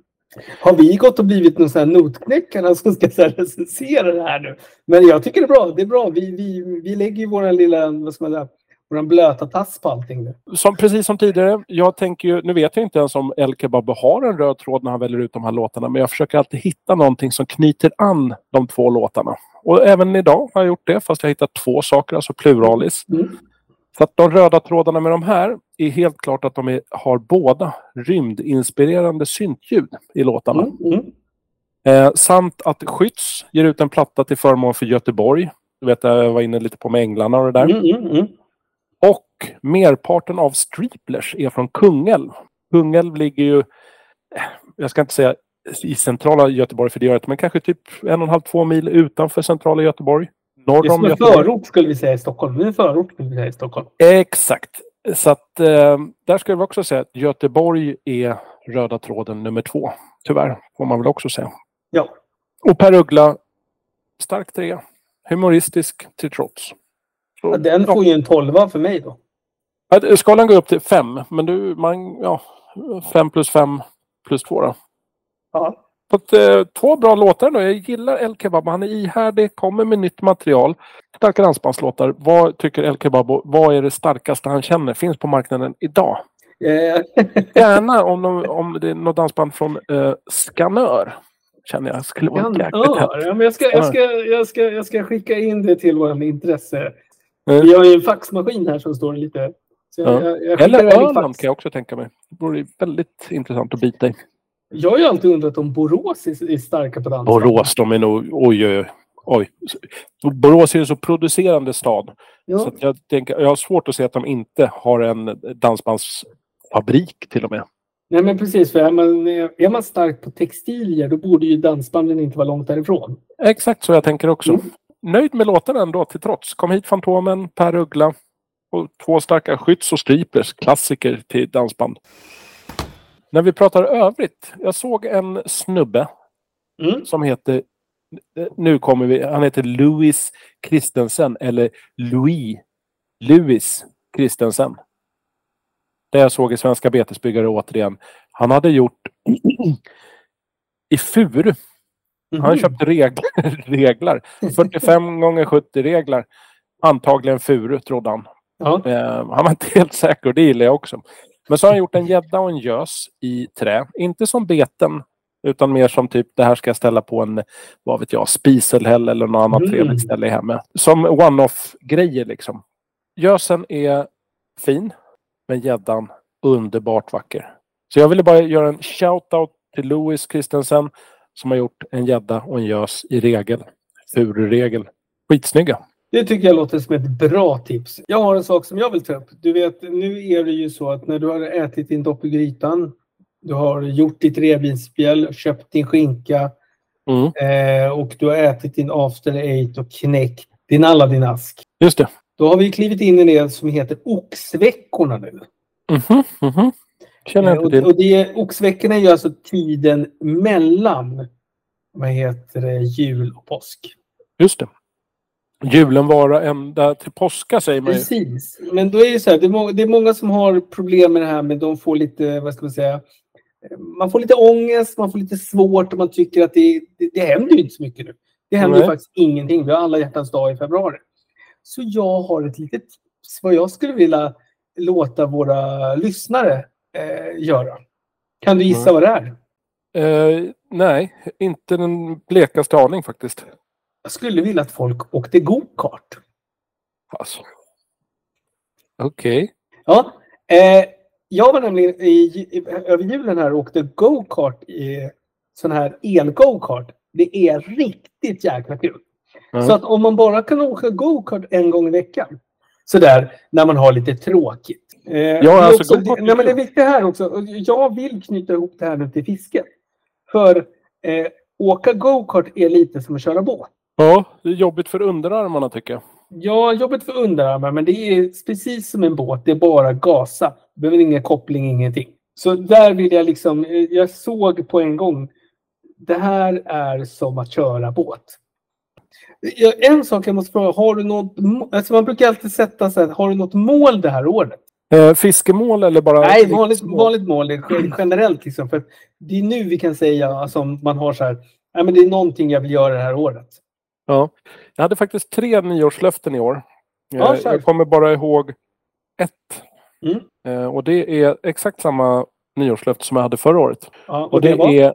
Har vi gått och blivit någon sån här notknäckarna som ska så här recensera det här nu? Men jag tycker det är bra. Det är bra. Vi, vi, vi lägger ju våran lilla, vad ska man säga, våran blöta tass på allting nu. Som, precis som tidigare, jag tänker ju, nu vet jag inte ens om El Kebab har en röd tråd när han väljer ut de här låtarna, men jag försöker alltid hitta någonting som knyter an de två låtarna. Och även idag har jag gjort det, fast jag hittat två saker, alltså pluralis. Mm. Så att de röda trådarna med de här är helt klart att de är, har båda rymdinspirerande syntljud i låtarna. Mm, mm. Eh, samt att Skytts ger ut en platta till förmån för Göteborg. Du vet, jag var inne lite på med Änglarna och det där. Mm, mm, mm. Och merparten av Streeplers är från Kungälv. Kungälv ligger ju, eh, jag ska inte säga i centrala Göteborg för det gör inte, men kanske typ en och en halv, två mil utanför centrala Göteborg. Det är Norr som om en förort skulle vi säga i Stockholm. Det är en förort skulle vi säga i Stockholm. Exakt. Så att eh, där skulle vi också säga att Göteborg är röda tråden nummer två. Tyvärr, får man väl också säga. Ja. Och Per Uggla, stark trea. Humoristisk till trots. Så, Ja, Den får ju en tolva för mig då. Skalan går upp till fem, men du, man, ja, fem plus fem plus två då. Ja. Så att, eh, två bra låtar då. Jag gillar El Kebab. Han är ihärdig, kommer med nytt material. Starka dansbandslåtar. Vad tycker El Kebab? Vad är det starkaste han känner? Finns på marknaden idag? Eh, Gärna om, de, om det är något dansband från eh, Skanör. Känner jag skulle vara jäkligt Ja, hett. ja, men jag, ska, jag, ska, jag, ska, jag ska skicka in det till vår intresse. Mm. Vi har ju en faxmaskin här som står lite... Jag, Ja. jag, jag Eller Öland kan jag också tänka mig. Det vore väldigt intressant att bita i. Jag har ju alltid undrat om Borås är, är starka på dans. Borås, de är nog... Oj, oj, oj. Så Borås är en så producerande stad. Så Ja. att jag, tänker, jag har svårt att se att de inte har en dansbandsfabrik till och med. Nej, men precis. För är man, är man stark på textilier då borde ju dansbanden inte vara långt därifrån. Exakt så jag tänker också. Mm. Nöjd med låten ändå till trots. Kom hit Fantomen, Per Uggla Och två starka skytts och stripers, klassiker till dansband. När vi pratar övrigt. Jag såg en snubbe Mm. som heter, nu kommer vi, han heter Louis Christensen eller Louis, Louis Christensen. Det jag såg i Svenska Betesbyggare återigen. Han hade gjort i Furu. Han Mhm. köpte regler, reglar. 45 gånger 70 reglar. Antagligen Furu, trodde han. Ja. Eh, han var inte helt säker och det gillar jag också. Men så har han gjort en gädda och en gös i trä. Inte som beten utan mer som typ det här ska jag ställa på en, vad vet jag, spiselhäll eller något annat Mm. trevligt ställe i hemmet. Som one-off grejer liksom. Gösen är fin, men gäddan underbart vacker. Så jag ville bara göra en shout-out till Louis Christensen som har gjort en gädda och en gös i regel. Fururegel. Skitsnygga. Det tycker jag låter som ett bra tips. Jag har en sak som jag vill ta upp. Du vet, nu är det ju så att när du har ätit din dopp i grytan, du har gjort ditt revbensspjäll, köpt din skinka Mm. eh, och du har ätit din after eight och knäckt din Aladdin-ask. Just det. Då har vi klivit in i det som heter oxveckorna nu. Mhm, mhm. Känner Eh, och, och det, oxveckorna är ju alltså tiden mellan vad heter det, jul och påsk. Just det. Julen vara ända till påska säger man ju. Precis. Men då är det så här, det är, må- det är många som har problem med det här men de får lite, vad ska man säga, man får lite ångest, man får lite svårt och man tycker att det, det, det händer inte så mycket nu. Det händer Nej. faktiskt ingenting. Vi har alla hjärtans dag i februari. Så jag har ett litet tips vad jag skulle vilja låta våra lyssnare eh, göra. Kan du gissa Nej. vad det är? Eh, nej, inte den blekaste aning faktiskt. Jag skulle vilja att folk åkte go-kart. Alltså. Okej. Ja, eh, jag var nämligen i, i, över julen här och åkte go-kart i sån här el-go-kart. Det är riktigt jäkla kul. Mm. Så att om man bara kan åka go-kart en gång i veckan. Sådär när man har lite tråkigt. Eh, är alltså, också, go-kart nej, men det är viktigt här också. Jag vill knyta ihop det här nu till fisket. För eh, åka go-kart är lite som att köra båt. Ja, det är jobbigt för underarmarna tycker jag. Ja, jobbet för underarmar, men det är precis som en båt. Det är bara gasa. Du behöver ingen koppling, ingenting. Så där vill jag liksom, eh, jag såg på en gång. Det här är som att köra båt. En sak jag måste fråga, har du något, alltså man brukar alltid sätta så här, har du något mål det här året? Eh, fiskemål eller bara... Nej, vanligt, mål? vanligt mål, generellt liksom. För det är nu vi kan säga, alltså om man har så här, nej men det är någonting jag vill göra det här året. Ja. Jag hade faktiskt tre nyårslöften i år. Ja, Eh, jag kommer bara ihåg ett. Mm. Eh, och det är exakt samma nyårslöfte som jag hade förra året. Ja, Och det, var? är,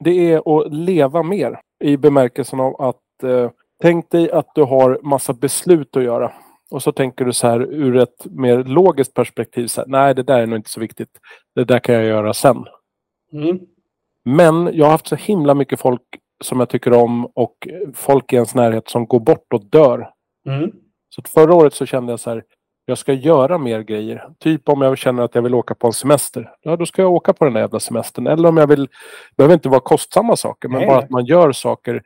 det är att leva mer. I bemärkelsen av att eh, tänk dig att du har massa beslut att göra. Och så tänker du så här ur ett mer logiskt perspektiv. Så här, Nej, det där är nog inte så viktigt. Det där kan jag göra sen. Mm. Men jag har haft så himla mycket folk som jag tycker om och folk i ens närhet som går bort och dör. Mm. Så förra året så kände jag så här, jag ska göra mer grejer. Typ om jag känner att jag vill åka på en semester. Ja, då ska jag åka på den där jävla semestern. Eller om jag vill, det behöver inte vara kostsamma saker, men Nej, bara att man gör saker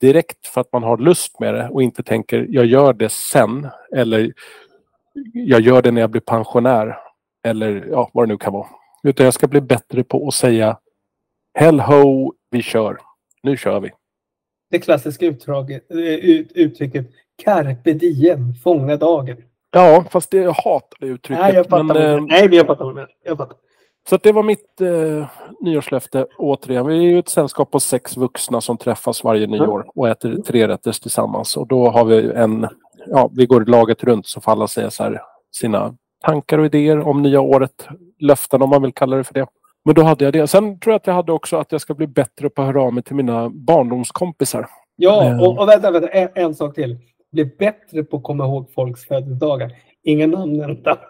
direkt för att man har lust med det och inte tänker jag gör det sen. Eller jag gör det när jag blir pensionär. Eller ja, vad det nu kan vara. Utan jag ska bli bättre på att säga Hell ho, vi kör. Nu kör vi. det klassiska utdraget, eh, ut, uttrycket carpe diem, fånga dagen. Ja, fast det, jag hatar det uttrycket. Nej, jag fattar. men, eh, menar. Nej, men jag fattar menar. Jag fattar. Så det var mitt eh, nyårslöfte återigen. Vi är ju ett sällskap på sex vuxna som träffas varje nyår och äter trerätters tillsammans. Och då har vi en, ja, vi går laget runt så får alla säga så här, sina tankar och idéer om nya året. Löften om man vill kalla det för det. Men då hade jag det. Sen tror jag att jag hade också att jag ska bli bättre på att höra av mig till mina barndomskompisar. Ja, och, och vänta, vänta. En, en sak till. Bli bättre på att komma ihåg folks födelsedagar. Inga namn vänta.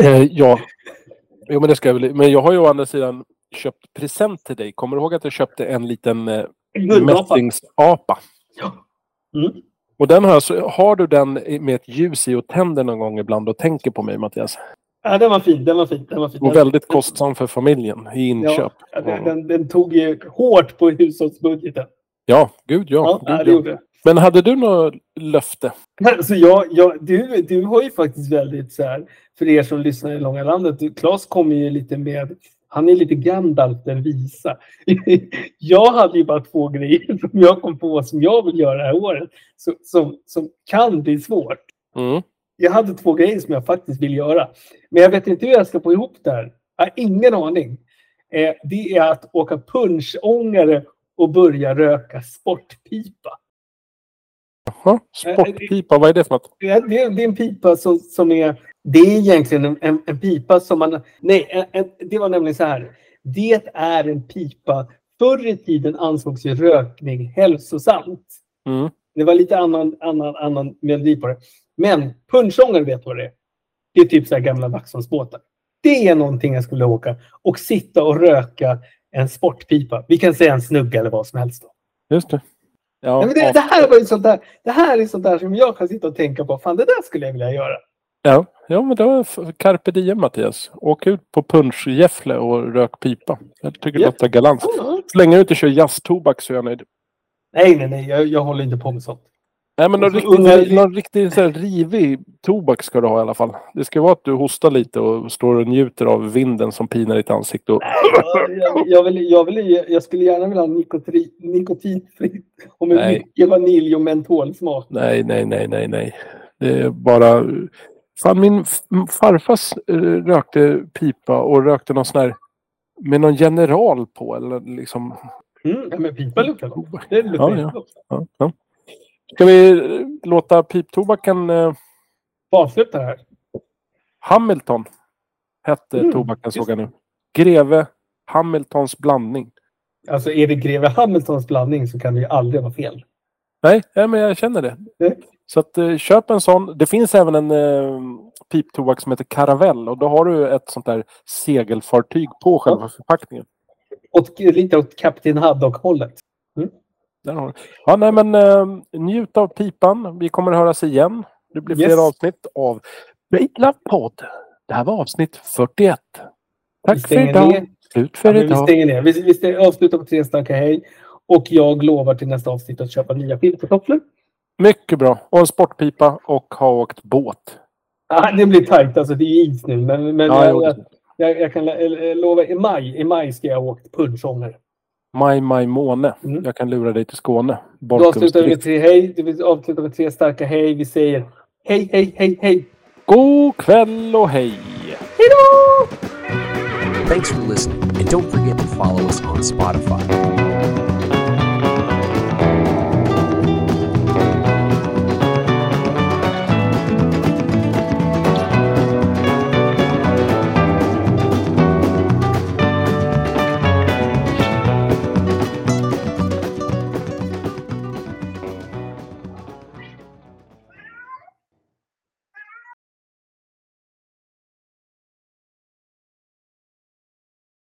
Eh, ja, jo, men det ska jag väl. Men jag har ju å andra sidan köpt present till dig. Kommer du ihåg att jag köpte en liten eh, Guldapa. mässingsapa? Ja. Mm. Och den har, jag, så har du den med ett ljus i och tänder någon gång ibland och tänker på mig Mattias? Ja, den var fin. Den var fin. Den var fin. Och väldigt kostsam för familjen i inköp. Ja, den, den, den tog ju hårt på hushållsbudgeten. Ja, gud ja. Ja, gud, det ja. gjorde det. Men hade du något löfte? Alltså jag, jag, du, du har ju faktiskt väldigt så här, för er som lyssnar i långa landet, Claes kommer ju lite med, han är lite Gandalf den visa. Jag hade ju bara två grejer som jag kom på som jag vill göra det här året, som, som, som kan bli svårt. Mm. Jag hade två grejer som jag faktiskt vill göra, men jag vet inte hur jag ska få ihop det här. Jag har ingen aning. Eh, det är att åka punschångare och börja röka sportpipa. Jaha, sportpipa, vad är det för något? Det är, det är en pipa som, som är... Det är egentligen en, en, en pipa som man... Nej, en, det var nämligen så här. Det är en pipa. Förr i tiden ansågs ju rökning hälsosamt. Mm. Det var lite annan, annan, annan melodi på det. Men punschångare vet vad det är. Det är typ så här gamla Vaxholmsbåtar. Det är någonting jag skulle åka och sitta och röka en sportpipa. Vi kan säga en snugga eller vad som helst. Då. Just det. Ja, Nej, men det, det här var ju sånt där. Det här är sånt där som jag kan sitta och tänka på. Fan, det där skulle jag vilja göra. ja, ja, men det var carpe diem Mattias. Åk ut på punschgäffle och rök pipa. Jag tycker det Ja. låter galant. Så länge du inte kör jazztobak så är jag nöjd. Nej, nej, nej. Jag, jag håller inte på med sånt. Nej, men någon riktigt, unga- någon riktigt så här, rivig tobak ska du ha i alla fall. Det ska vara att du hostar lite och står och njuter av vinden som pinar ditt ansikte. Och... Jag, jag, vill, jag, vill, jag skulle gärna vilja ha nikotri, nikotinfritt och med Nej. mycket vanilj och mentolsmak. Nej, nej, nej, nej, nej. Det är bara... Fan, min f- farfar eh, rökte pipa och rökte någon sån här med någon general på. Eller liksom... Mm, men pipa luktar gott. Det luktar Ja, ja. Ja, ja. Ska vi låta piptobaken... Eh, Avsluta här. Hamilton hette Mm, tobaken såg jag nu. Greve Hamiltons blandning. Alltså är det greve Hamiltons blandning så kan det ju aldrig vara fel. Nej, ja, men jag känner det. Mm. Så att, eh, köp en sån. Det finns även en eh, piptobak som heter Caravelle och då har du ett sånt där segelfartyg på själva förpackningen. Åt, lite åt Kapten Haddock-hållet. Där har du. Ja, nej, men eh, njut av pipan. Vi kommer att höras igen. Det blir fler Yes. avsnitt av Baitlove Podd. Det här var avsnitt 41. Vi Tack för idag. ner. Slut Ja, för vi idag. stänger ner. Vi, vi stänger, avslutar på tre starka hej. Och jag lovar till nästa avsnitt att köpa nya filtertofflor. Mycket bra. Och en sportpipa och ha åkt båt. Ah, det blir tajt, alltså det är is nu. Men, men Ja, jag, jag jag, jag, kan lo- lova, i maj, i maj ska jag ha åkt punschångare. Maj, maj, måne. Mm. Jag kan lura dig till Skåne. Då avslutar vi med tre hej. Vi avslutar med tre starka hej. Vi säger hej, hej, hej, hej. God kväll och hej! Hej då! Thanks for listening, and don't forget to follow us on Spotify.